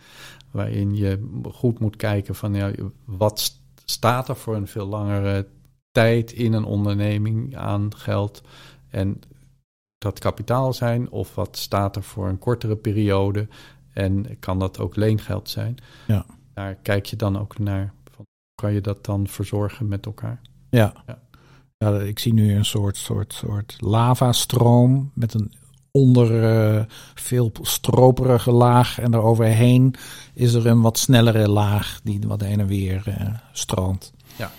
waarin je goed moet kijken van ja, wat st- staat er voor een veel langere tijd in een onderneming aan geld. En dat kapitaal zijn of wat staat er voor een kortere periode en kan dat ook leengeld zijn. Ja. Daar kijk je dan ook naar. Van, hoe kan je dat dan verzorgen met elkaar? Ja. Ja. ja. ik zie nu een soort, soort, soort lavastroom met een onder eh, veel stroperige laag. En daaroverheen is er een wat snellere laag die wat heen en weer eh, stroomt. Ja.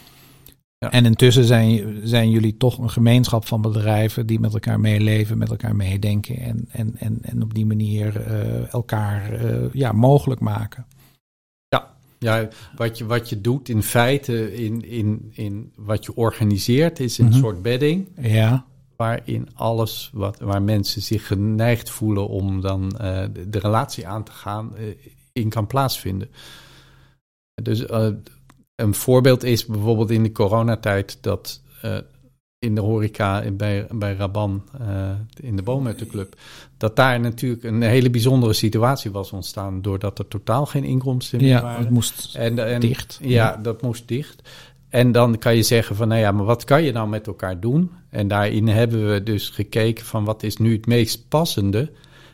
Ja. En intussen zijn, zijn jullie toch een gemeenschap van bedrijven die met elkaar meeleven, met elkaar meedenken en, en, en, en op die manier eh, elkaar ja, mogelijk maken. Ja, wat je, wat je doet in feite, in, in, in wat je organiseert, is een Mhm. soort bedding. Ja, Waarin alles wat, waar mensen zich geneigd voelen om dan eh, de, de relatie aan te gaan, eh, in kan plaatsvinden. Dus eh, een voorbeeld is bijvoorbeeld in de coronatijd dat in de horeca in- bij, bij Raban, in de Boomhuttenclub, dat daar natuurlijk een hele bijzondere situatie was ontstaan doordat er totaal geen inkomsten meer ja waren. het moest En, en, dicht. Ja, dat moest dicht. En dan kan je zeggen van, nou ja, maar wat kan je nou met elkaar doen? En daarin hebben we dus gekeken van wat is nu het meest passende.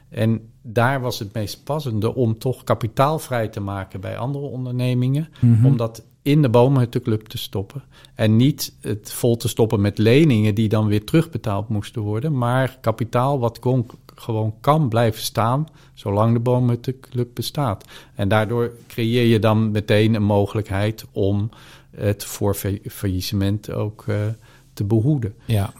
En daar was het meest passende om toch kapitaal vrij te maken bij andere ondernemingen. Mhm. Om dat in de boomhuttenclub te stoppen. En niet het vol te stoppen met leningen die dan weer terugbetaald moesten worden. Maar kapitaal wat kon, gewoon kan blijven staan zolang de boomhuttenclub bestaat. En daardoor creëer je dan meteen een mogelijkheid om het voor fa- faillissement ook eh, te behoeden. Ja,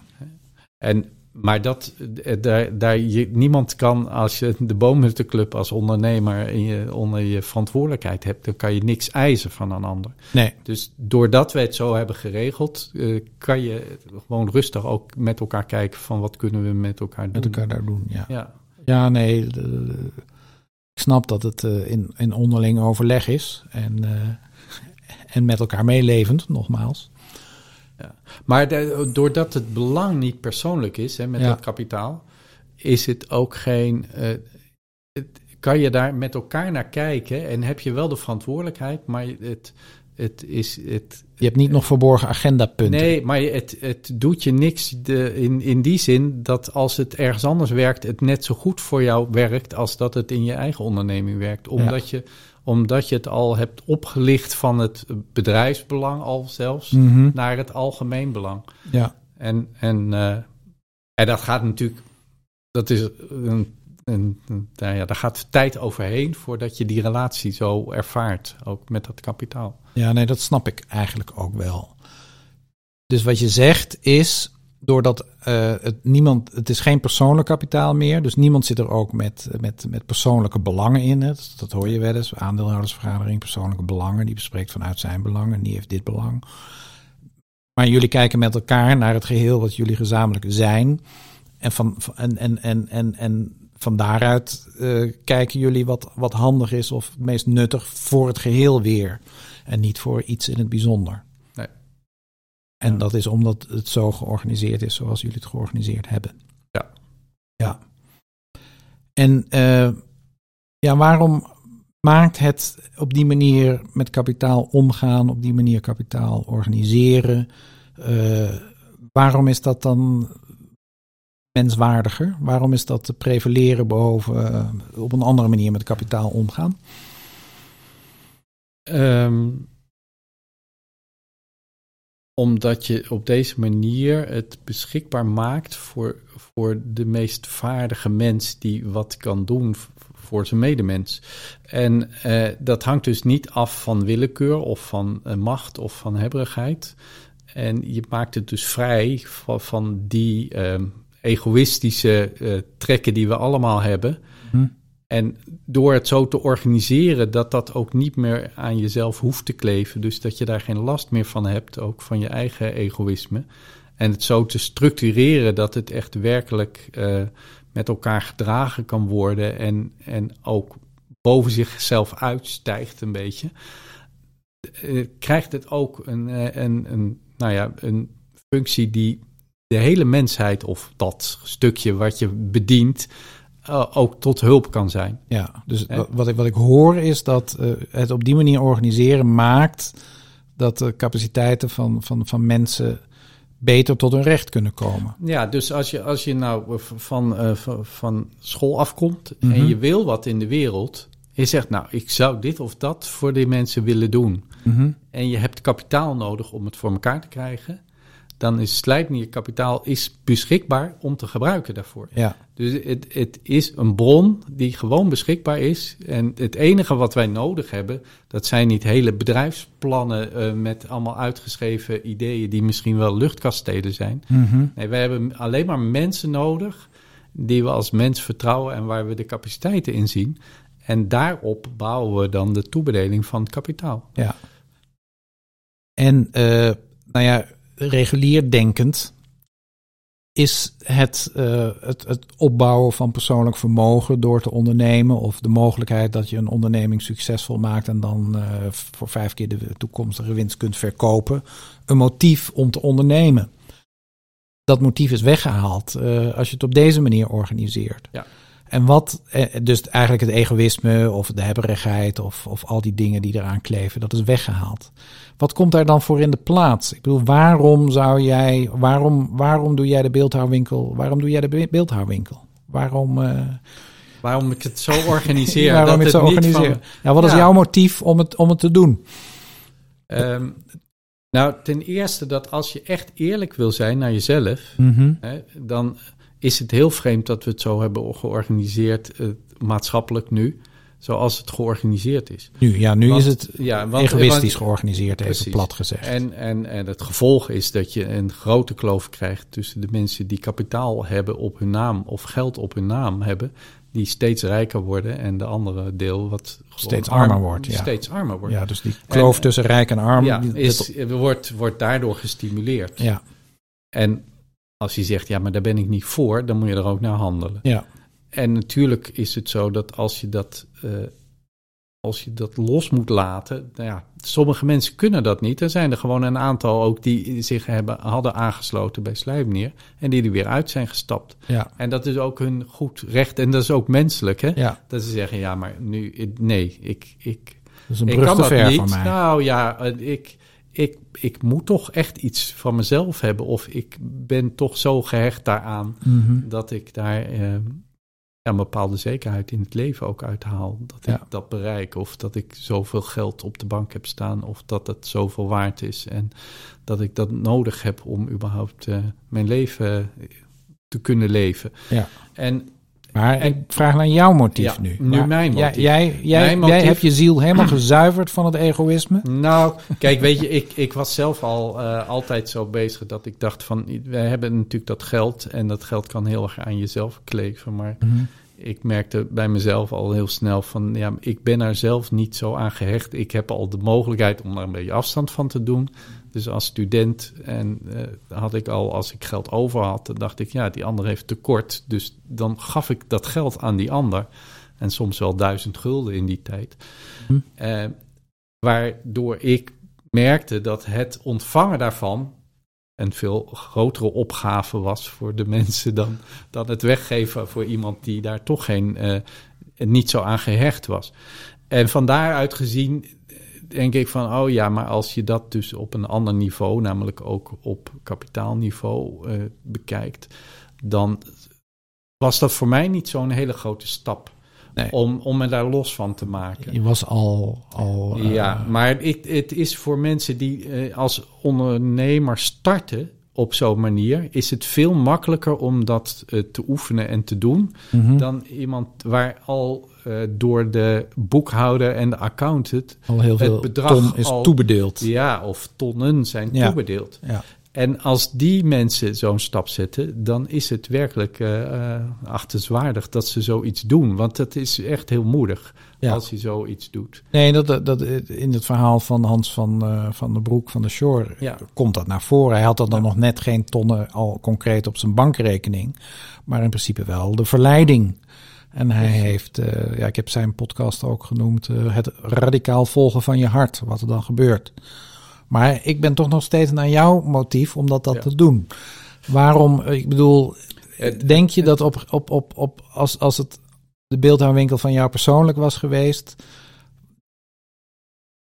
En, maar dat, eh, daar, daar je, niemand kan, als je de boomhuttenclub als ondernemer in je, onder je verantwoordelijkheid hebt, dan kan je niks eisen van een ander. nee. Dus doordat wij het zo hebben geregeld, eh, kan je gewoon rustig ook met elkaar kijken van wat kunnen we met elkaar doen. Met elkaar daar doen, ja. Ja, Ja, nee. de- de- ik snap dat het in, in onderling overleg is. En, en met elkaar meelevend, nogmaals. Maar de- doordat het belang niet persoonlijk is hè, met Ja. dat kapitaal, is het ook geen. eh, het- kan je daar met elkaar naar kijken en heb je wel de verantwoordelijkheid, maar het, het is. Het, Je hebt niet nog verborgen agendapunten. nee, maar het, het doet je niks de, in, in die zin dat als het ergens anders werkt, het net zo goed voor jou werkt als dat het in je eigen onderneming werkt. Omdat, je, omdat je het al hebt opgelicht van het bedrijfsbelang al zelfs Mhm, naar het algemeen belang. Ja, En, en, eh, en dat gaat natuurlijk, dat is een, een, een- nou ja, daar gaat tijd overheen voordat je die relatie zo ervaart, ook met dat kapitaal. ja, nee, dat snap ik eigenlijk ook wel. Dus wat je zegt is doordat uh, het, niemand, het is geen persoonlijk kapitaal meer. Dus niemand zit er ook met, met, met persoonlijke belangen in. Dat, dat hoor je wel eens. Aandeelhoudersvergadering, persoonlijke belangen. Die bespreekt vanuit zijn belangen. Die heeft dit belang. Maar jullie kijken met elkaar naar het geheel wat jullie gezamenlijk zijn. En, van, en, en, en, en, en van daaruit uh, kijken jullie wat, wat handig is of het meest nuttig voor het geheel weer. En niet voor iets in het bijzonder. En dat is omdat het zo georganiseerd is zoals jullie het georganiseerd hebben. Ja. Ja. En uh, ja, waarom maakt het op die manier met kapitaal omgaan, op die manier kapitaal organiseren? Uh, waarom is dat dan menswaardiger? Waarom is dat te prevaleren boven uh, op een andere manier met kapitaal omgaan? Um, omdat je op deze manier het beschikbaar maakt voor, voor de meest vaardige mens die wat kan doen voor zijn medemens. En uh, dat hangt dus niet af van willekeur of van uh, macht of van hebberigheid. En je maakt het dus vrij van, die uh, egoïstische trekken die we allemaal hebben. Hm. En door het zo te organiseren, dat dat ook niet meer aan jezelf hoeft te kleven. Dus dat je daar geen last meer van hebt, ook van je eigen egoïsme. En het zo te structureren dat het echt werkelijk uh, met elkaar gedragen kan worden. En, en ook boven zichzelf uitstijgt een beetje. Uh, krijgt het ook een, uh, een, een, nou ja, een functie die de hele mensheid, of dat stukje wat je bedient, uh, ook tot hulp kan zijn. Ja, dus wat, ik, wat ik hoor is dat uh, het op die manier organiseren maakt dat de capaciteiten van, van, van mensen beter tot hun recht kunnen komen. Ja, dus als je, als je nou van, uh, van school afkomt mm -hmm. en je wil wat in de wereld, je zegt nou, ik zou dit of dat voor die mensen willen doen. Mm -hmm. En je hebt kapitaal nodig om het voor elkaar te krijgen dan is kapitaal is beschikbaar om te gebruiken daarvoor. Ja. Dus het, het is een bron die gewoon beschikbaar is. En het enige wat wij nodig hebben, dat zijn niet hele bedrijfsplannen uh, met allemaal uitgeschreven ideeën die misschien wel luchtkastelen zijn. Mm -hmm. Nee, wij hebben alleen maar mensen nodig die we als mens vertrouwen en waar we de capaciteiten in zien. En daarop bouwen we dan de toebedeling van het kapitaal. Ja. En uh, nou ja, regulier denkend is het, uh, het, het, opbouwen van persoonlijk vermogen door te ondernemen of de mogelijkheid dat je een onderneming succesvol maakt en dan uh, voor vijf keer de toekomstige winst kunt verkopen, een motief om te ondernemen. Dat motief is weggehaald uh, als je het op deze manier organiseert. Ja. En wat, dus eigenlijk het egoïsme of de hebberigheid of, of al die dingen die eraan kleven, dat is weggehaald. Wat komt daar dan voor in de plaats? Ik bedoel, waarom zou jij, waarom, waarom doe jij de beeldhouwwinkel? Waarom doe jij de beeldhouwwinkel? Waarom, uh, waarom ik het zo <laughs> organiseer? waarom dat ik het zo organiseer? Van, ja, wat is jouw motief om het, om het te doen? Um, nou, ten eerste dat als je echt eerlijk wil zijn naar jezelf, mm -hmm. hè, dan is het heel vreemd dat we het zo hebben georganiseerd, uh, maatschappelijk nu, zoals het georganiseerd is. Nu, ja, nu Want- is het ja, want- egoïstisch want- georganiseerd, even Precies. plat gezegd. En, en, en het gevolg is dat je een grote kloof krijgt tussen de mensen die kapitaal hebben op hun naam of geld op hun naam hebben, die steeds rijker worden en de andere deel wat Steeds armer wordt, ja. Steeds armer wordt. ja, dus die kloof En- tussen rijk en arm. Ja, is, wordt, wordt daardoor gestimuleerd. ja, En als je zegt, ja, maar daar ben ik niet voor, dan moet je er ook naar handelen. ja, En natuurlijk is het zo dat als je dat, eh, als je dat los moet laten, nou ja, sommige mensen kunnen dat niet. Er zijn er gewoon een aantal ook die zich hebben, hadden aangesloten bij Slijpnier en die er weer uit zijn gestapt. ja, En dat is ook hun goed recht en dat is ook menselijk, hè? ja. Dat ze zeggen, ja, maar nu, nee, ik, ik, Dat is een ik brug kan te dat ver niet. van mij. Nou ja, eh, ik, ik, ik moet toch echt iets van mezelf hebben. Of ik ben toch zo gehecht daaraan Mhm. dat ik daar eh, ja, een bepaalde zekerheid in het leven ook uithaal. Dat Ja. ik dat bereik. Of dat ik zoveel geld op de bank heb staan. Of dat het zoveel waard is. En dat ik dat nodig heb om überhaupt eh, mijn leven te kunnen leven. Ja. En Maar ik vraag naar jouw motief Ja, nu. nu Maar mijn motief. Jij, jij, Mijn motief- jij hebt je ziel helemaal <clears throat> gezuiverd van het egoïsme. Nou, kijk, weet je, ik, ik was zelf al eh, altijd zo bezig dat ik dacht van, wij hebben natuurlijk dat geld en dat geld kan heel erg aan jezelf kleven, maar ik merkte bij mezelf al heel snel van, ja, ik ben er zelf niet zo aan gehecht. Ik heb al de mogelijkheid om daar een beetje afstand van te doen. Dus als student en eh, had ik al, als ik geld over had, dan dacht ik, ja, die ander heeft tekort. Dus dan gaf ik dat geld aan die ander. En soms wel duizend gulden in die tijd. Hm. Eh, waardoor ik merkte dat het ontvangen daarvan een veel grotere opgave was voor de <laughs> mensen dan, dan het weggeven voor iemand die daar toch geen, eh, niet zo aan gehecht was. En van daaruit gezien denk ik van, oh ja, maar als je dat dus op een ander niveau, namelijk ook op kapitaalniveau eh, bekijkt, dan was dat voor mij niet zo'n hele grote stap Nee. om, om me daar los van te maken. Je was al... al eh, Ja, maar het, het is voor mensen die eh, als ondernemer starten op zo'n manier, is het veel makkelijker om dat te oefenen en te doen mhm. dan iemand waar al eh, door de boekhouder en de accountant al heel veel het bedrag ton is al- toebedeeld. ja, of tonnen zijn Ja. toebedeeld. Ja. En als die mensen zo'n stap zetten, dan is het werkelijk eh, eh, achtenswaardig dat ze zoiets doen. Want dat is echt heel moedig Ja. als je zoiets doet. Nee, dat, dat, dat, in het verhaal van Hans van, eh, van de Broek van de Shore Ja. komt dat naar voren. Hij had dan, dan nog net geen tonnen al concreet op zijn bankrekening, maar in principe wel de verleiding. En hij heeft, eh, ja, ik heb zijn podcast ook genoemd, eh, het radicaal volgen van je hart, wat er dan gebeurt. Maar ik ben toch nog steeds naar jouw motief om dat, dat Ja. te doen. Waarom, eh, ik bedoel, denk je dat op, op, op, op, als, als het de beeldhouwwinkel van jou persoonlijk was geweest,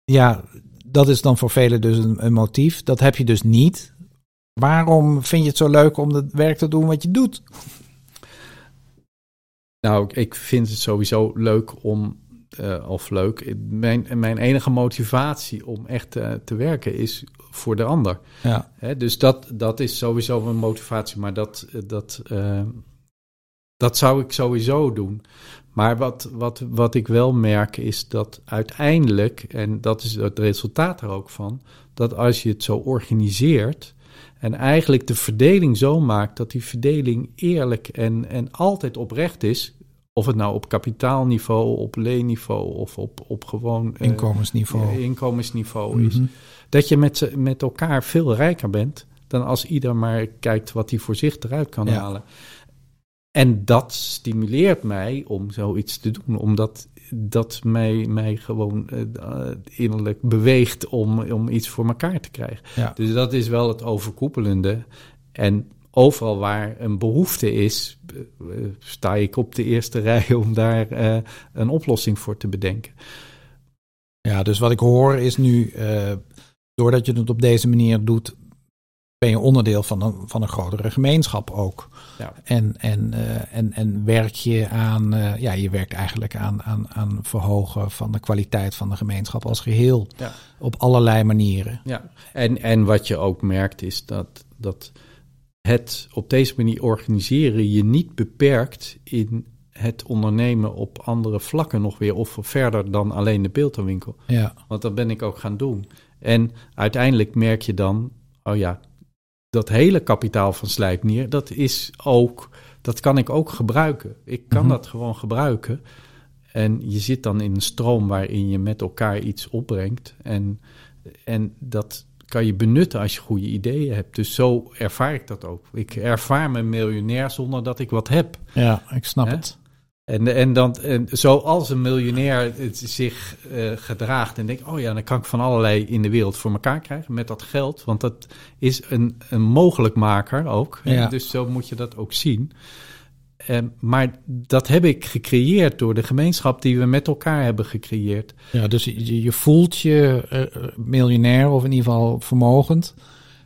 ja, dat is dan voor velen dus een, een motief. Dat heb je dus niet. Waarom vind je het zo leuk om het werk te doen wat je doet? Nou, ik vind het sowieso leuk om, eh, of leuk, mijn, mijn enige motivatie om echt te werken is voor de ander. Ja, Hè, dus dat, dat is sowieso een motivatie, maar dat, dat, eh, dat zou ik sowieso doen. Maar wat, wat, wat ik wel merk is dat uiteindelijk, en dat is het resultaat er ook van, dat als je het zo organiseert en eigenlijk de verdeling zo maakt dat die verdeling eerlijk en, en altijd oprecht is, of het nou op kapitaalniveau, op leenniveau of op, op gewoon eh, inkomensniveau. eh, inkomensniveau is, Mhm. dat je met, met elkaar veel rijker bent dan als ieder maar kijkt wat hij voor zich eruit kan Ja. halen. En dat stimuleert mij om zoiets te doen, omdat dat mij, mij gewoon eh, eh, innerlijk beweegt om, om iets voor elkaar te krijgen. Ja. Dus dat is wel het overkoepelende. En overal waar een behoefte is, eh, sta ik op de eerste <laughs> rij om daar een oplossing voor te bedenken. Ja, dus wat ik hoor is nu, doordat je het op deze manier doet, ben je onderdeel van een, van een grotere gemeenschap ook. Ja. En, en, eh, en, en werk je aan, eh, ja, je werkt eigenlijk aan, aan, aan verhogen van de kwaliteit van de gemeenschap als geheel. Ja. Op allerlei manieren. Ja, en, en wat je ook merkt is dat, dat het op deze manier organiseren je niet beperkt in het ondernemen op andere vlakken nog weer, of verder dan alleen de beeldhouwwinkel. Ja, Want dat ben ik ook gaan doen. En uiteindelijk merk je dan, oh ja, dat hele kapitaal van Slijpnier, dat is ook, dat kan ik ook gebruiken. Ik kan Mhm. dat gewoon gebruiken. En je zit dan in een stroom waarin je met elkaar iets opbrengt. En, en dat kan je benutten als je goede ideeën hebt. Dus zo ervaar ik dat ook. Ik ervaar me miljonair zonder dat ik wat heb. ja ik snap het. En, en, dan, en zoals een miljonair het zich eh, gedraagt en denkt, oh ja, dan kan ik van allerlei in de wereld voor elkaar krijgen met dat geld. Want dat is een, een mogelijkmaker ook. Ja. Dus zo moet je dat ook zien. Maar dat heb ik gecreëerd door de gemeenschap die we met elkaar hebben gecreëerd. Ja, dus je, je voelt je eh, miljonair of in ieder geval vermogend.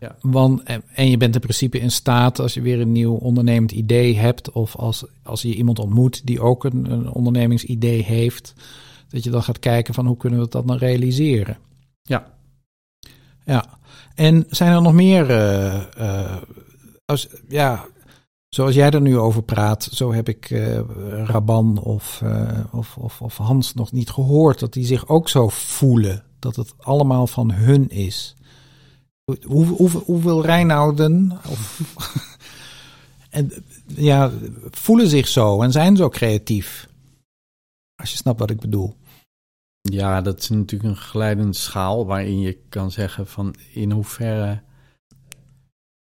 Ja. Want, en, je bent in principe in staat als je weer een nieuw ondernemend idee hebt. Of als, als je iemand ontmoet die ook een, een ondernemingsidee heeft. Dat je dan gaat kijken van hoe kunnen we dat dan realiseren. Ja. Ja. En zijn er nog meer, eh, eh, als, ja, zoals jij er nu over praat, zo heb ik uh, Raban of, of, of, of Hans nog niet gehoord. Dat die zich ook zo voelen. Dat het allemaal van hun is. Hoe, hoe, hoeveel Reinouden of, <laughs> en, ja, voelen zich zo en zijn zo creatief? Als je snapt wat ik bedoel. Ja, dat is natuurlijk een geleidende schaal waarin je kan zeggen van in hoeverre.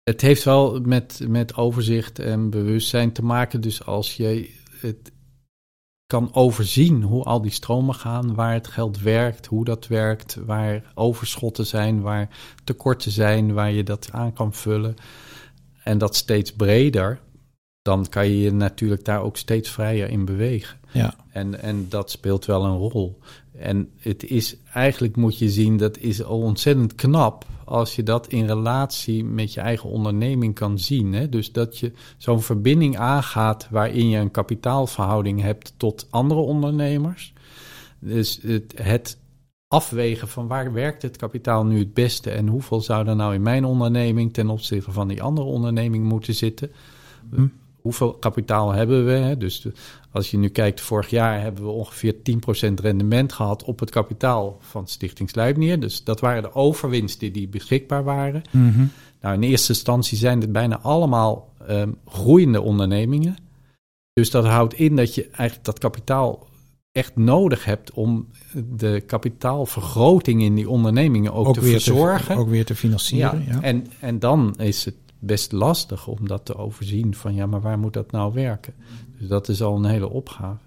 Het heeft wel met, met overzicht en bewustzijn te maken. Dus als je het kan overzien hoe al die stromen gaan, waar het geld werkt, hoe dat werkt, waar overschotten zijn, waar tekorten zijn, waar je dat aan kan vullen. En dat steeds breder, dan kan je je natuurlijk daar ook steeds vrijer in bewegen. Ja. En, en dat speelt wel een rol. En het is eigenlijk moet je zien, dat is al ontzettend knap als je dat in relatie met je eigen onderneming kan zien. Hè? Dus dat je zo'n verbinding aangaat waarin je een kapitaalverhouding hebt tot andere ondernemers. Dus het, het afwegen van waar werkt het kapitaal nu het beste en hoeveel zou er nou in mijn onderneming ten opzichte van die andere onderneming moeten zitten. Hm hoeveel kapitaal hebben we? Hè? Dus als je nu kijkt, vorig jaar hebben we ongeveer 10% rendement gehad op het kapitaal van Stichting Sluipnier. Dus dat waren de overwinsten die beschikbaar waren. Mhm. Nou, in eerste instantie zijn het bijna allemaal um, groeiende ondernemingen. Dus dat houdt in dat je eigenlijk dat kapitaal echt nodig hebt om de kapitaalvergroting in die ondernemingen ook, te verzorgen. ook weer te financieren. Ja, En, en dan is het best lastig om dat te overzien van ja, maar waar moet dat nou werken? Dus dat is al een hele opgave.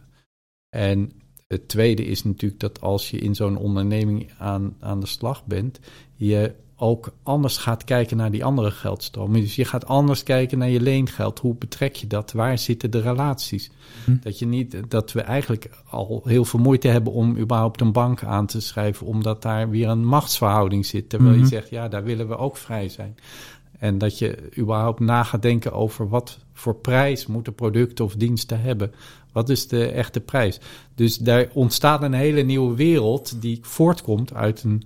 En het tweede is natuurlijk dat als je in zo'n onderneming aan, aan de slag bent, je ook anders gaat kijken naar die andere geldstromen. Dus je gaat anders kijken naar je leengeld. Hoe betrek je dat? Waar zitten de relaties? Hm. Dat, je niet, dat we eigenlijk al heel veel moeite hebben om überhaupt een bank aan te schrijven, omdat daar weer een machtsverhouding zit. Terwijl je Mhm. zegt, ja, daar willen we ook vrij zijn. En dat je überhaupt na gaat denken over wat voor prijs moeten producten of diensten hebben. Wat is de echte prijs? Dus daar ontstaat een hele nieuwe wereld die voortkomt uit een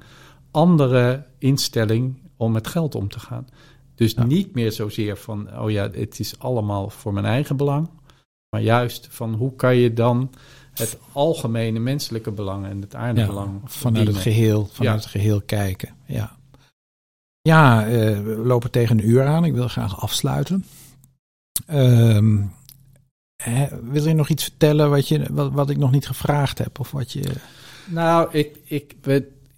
andere instelling om met geld om te gaan. Dus Ja. niet meer zozeer van, oh ja, het is allemaal voor mijn eigen belang. Maar juist van hoe kan je dan het algemene menselijke belang en het aardebelang vanuit het geheel, vanuit Ja. het geheel kijken. Ja, ja eh, we lopen tegen een uur aan. Ik wil graag afsluiten. Ehm, hè, wil je nog iets vertellen wat, je, wat, wat ik nog niet gevraagd heb? Of wat je. Nou, ik, ik,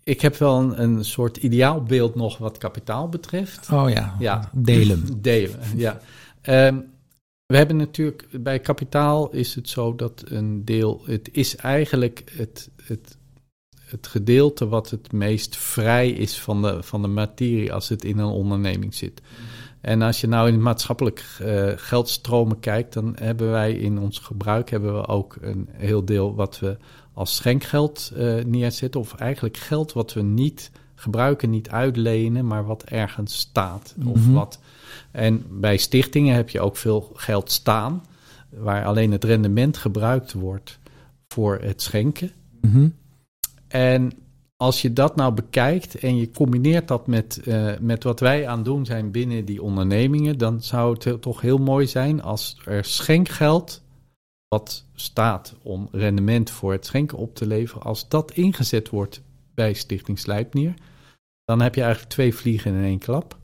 ik heb wel een, een soort ideaalbeeld nog wat kapitaal betreft. Oh ja, Ja. delen. <laughs> Delen, ja. Ehm, we hebben natuurlijk bij kapitaal is het zo dat een deel, het is eigenlijk het, het, het gedeelte wat het meest vrij is van de, van de materie als het in een onderneming zit. En als je nou in maatschappelijk eh, geldstromen kijkt, dan hebben wij in ons gebruik hebben we ook een heel deel wat we als schenkgeld eh, neerzetten. Of eigenlijk geld wat we niet gebruiken, niet uitlenen, maar wat ergens staat. Of Mhm. wat. En bij stichtingen heb je ook veel geld staan, waar alleen het rendement gebruikt wordt voor het schenken. Mhm. En als je dat nou bekijkt en je combineert dat met, eh, met wat wij aan het doen zijn binnen die ondernemingen, dan zou het toch heel mooi zijn als er schenkgeld, wat staat om rendement voor het schenken op te leveren, als dat ingezet wordt bij Stichting Slijpnier, dan heb je eigenlijk twee vliegen in één klap.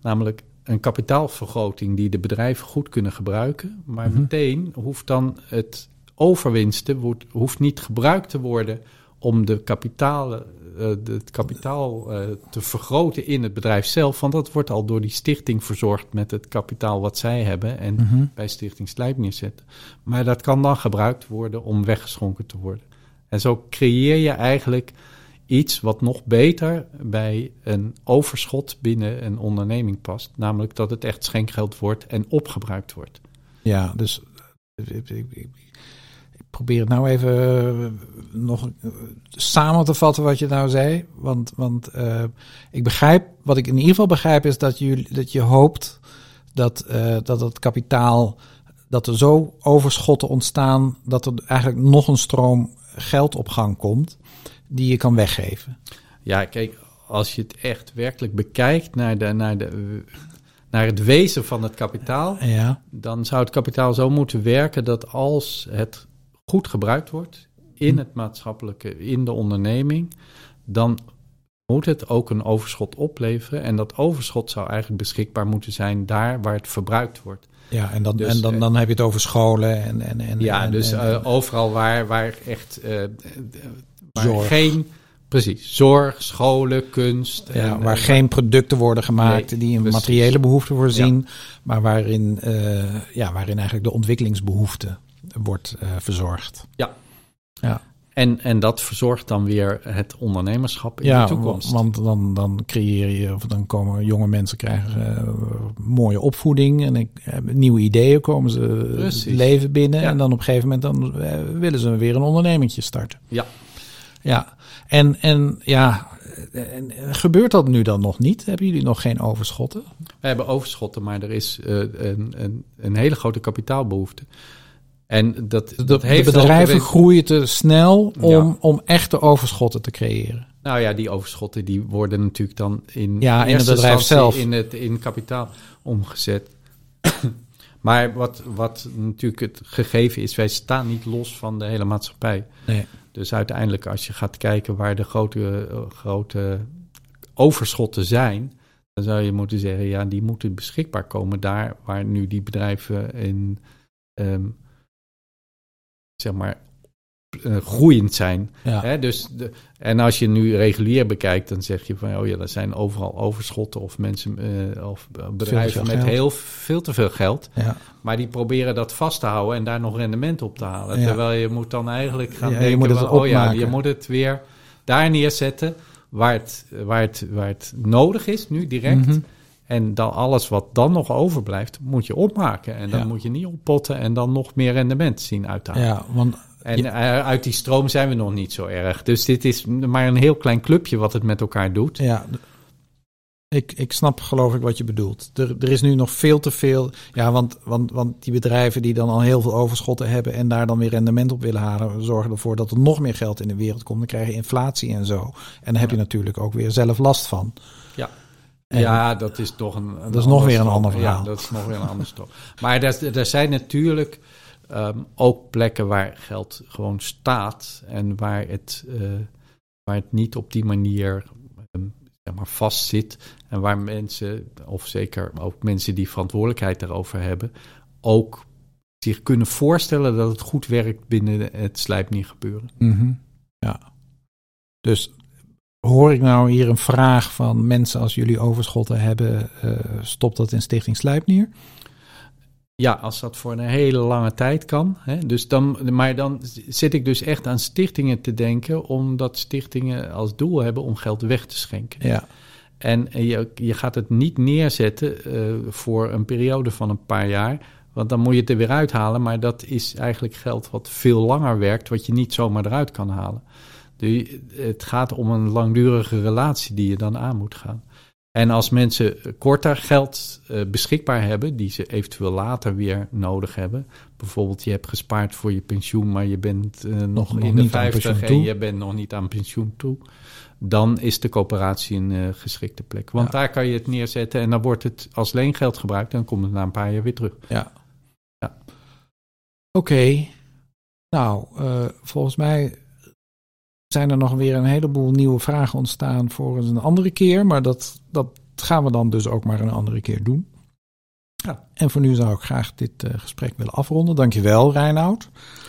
Namelijk een kapitaalvergroting die de bedrijven goed kunnen gebruiken, maar Mhm. meteen hoeft dan het overwinsten hoeft niet gebruikt te worden om de kapitalen, eh, het kapitaal eh, te vergroten in het bedrijf zelf. Want dat wordt al door die stichting verzorgd met het kapitaal wat zij hebben en Mhm. bij Stichting Slijpnier zetten. Maar dat kan dan gebruikt worden om weggeschonken te worden. En zo creëer je eigenlijk iets wat nog beter bij een overschot binnen een onderneming past. Namelijk dat het echt schenkgeld wordt en opgebruikt wordt. Ja, dus eh, ik probeer het nou even eh, nog eh, samen te vatten wat je nou zei. Want, want eh, ik begrijp, wat ik in ieder geval begrijp, is dat, jullie, dat je hoopt dat, dat het kapitaal, dat er zo overschotten ontstaan, dat er eigenlijk nog een stroom geld op gang komt, die je kan weggeven. Ja, kijk, als je het echt werkelijk bekijkt naar de, naar de, naar het wezen van het kapitaal, Ja. dan zou het kapitaal zo moeten werken dat als het goed gebruikt wordt in Hm. het maatschappelijke, in de onderneming, dan moet het ook een overschot opleveren. En dat overschot zou eigenlijk beschikbaar moeten zijn daar waar het verbruikt wordt. Ja, en, dan, Dus, en dan, eh, dan heb je het over scholen en... en, en Ja, en- dus en- eh, overal waar, waar echt eh, waar geen precies zorg, scholen, kunst. ja, en, waar eh, geen producten worden gemaakt Nee, die een precies. materiële behoefte voorzien, maar waarin, eh, ja, waarin eigenlijk de ontwikkelingsbehoefte wordt eh, verzorgd. en, en dat verzorgt dan weer het ondernemerschap in ja, de toekomst. want dan, dan creëer je, of dan komen jonge mensen krijgen mooie opvoeding en ik, nieuwe ideeën, komen ze Precies. leven binnen Ja. en dan op een gegeven moment dan willen ze weer een ondernemingje starten. Ja. Ja, en, en ja, en, gebeurt dat nu dan nog niet? Hebben jullie nog geen overschotten? We hebben overschotten, maar er is eh, een, een, een hele grote kapitaalbehoefte. En dat, De, dat de heeft bedrijven ook- groeien te snel om, Ja. om echte overschotten te creëren. Nou ja, die overschotten die worden natuurlijk dan in, Ja, in het bedrijf zelf. In, het, in kapitaal omgezet. <coughs> maar wat, wat natuurlijk het gegeven is, wij staan niet los van de hele maatschappij. Nee. Dus uiteindelijk, als je gaat kijken waar de grote, eh, grote overschotten zijn, dan zou je moeten zeggen, ja, die moeten beschikbaar komen daar waar nu die bedrijven in, ehm, zeg maar, eh, groeiend zijn. Ja. Hè, dus de, en als je nu regulier bekijkt, dan zeg je van, oh ja, er zijn overal overschotten of mensen eh, of bedrijven met geld. heel veel te veel geld. Ja. Maar die proberen dat vast te houden en daar nog rendement op te halen. Ja. Terwijl je moet dan eigenlijk gaan denken, moet het van, oh ja, opmaken. je moet het weer daar neerzetten waar het, waar het, waar het nodig is, nu direct. Mhm. En dan alles wat dan nog overblijft, moet je opmaken. En dan Ja. moet je niet oppotten en dan nog meer rendement zien uithalen. ja, want En eh, uit die stroom zijn we nog niet zo erg. Dus dit is maar een heel klein clubje wat het met elkaar doet. ja, ik, ik snap geloof ik wat je bedoelt. Er, er is nu nog veel te veel. Ja, want, want, want die bedrijven die dan al heel veel overschotten hebben en daar dan weer rendement op willen halen, zorgen ervoor dat er nog meer geld in de wereld komt. Dan krijg je inflatie en zo. En daar heb je natuurlijk ook weer zelf last van. Ja. En- ja, dat is toch een. een Dat is nog weer een ander verhaal. Ja, dat is nog weer een ander stroom. Maar er, er zijn natuurlijk ehm, ook plekken waar geld gewoon staat en waar het, eh, waar het niet op die manier ehm, zeg maar vast zit. En waar mensen, of zeker ook mensen die verantwoordelijkheid daarover hebben, ook zich kunnen voorstellen dat het goed werkt binnen het slijpnier gebeuren. Mhm. Ja. Dus hoor ik nou hier een vraag van mensen als jullie overschotten hebben, eh stopt dat in Stichting Slijpnier? Ja, als dat voor een hele lange tijd kan. Hè, dus dan, maar dan zit ik dus echt aan stichtingen te denken, omdat stichtingen als doel hebben om geld weg te schenken. Ja. En je, je gaat het niet neerzetten eh, voor een periode van een paar jaar, want dan moet je het er weer uithalen. Maar dat is eigenlijk geld wat veel langer werkt, wat je niet zomaar eruit kan halen. Dus het gaat om een langdurige relatie die je dan aan moet gaan. En als mensen korter geld eh, beschikbaar hebben, die ze eventueel later weer nodig hebben. Bijvoorbeeld, je hebt gespaard voor je pensioen, maar je bent eh, nog, nog in de niet aan 50 pensioen en toe. je bent nog niet aan pensioen toe. Dan is de coöperatie een eh, geschikte plek. Want Ja. daar kan je het neerzetten en dan wordt het als leengeld gebruikt en dan komt het na een paar jaar weer terug. Ja. Ja. Oké. Nou, volgens mij zijn er nog weer een heleboel nieuwe vragen ontstaan voor eens een andere keer. Maar dat, dat gaan we dan dus ook maar een andere keer doen. Ja. En voor nu zou ik graag dit eh, gesprek willen afronden. Dankjewel, Reinoud.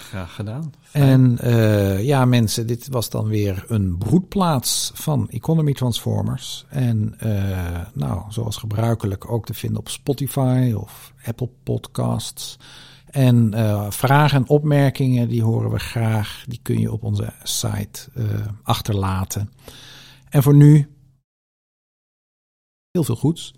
Graag gedaan. En eh, ja, mensen, dit was dan weer een broedplaats van Economy Transformers. En eh, nou, zoals gebruikelijk ook te vinden op Spotify of Apple Podcasts. En eh, vragen en opmerkingen, die horen we graag. Die kun je op onze site eh, achterlaten. En voor nu, heel veel goeds.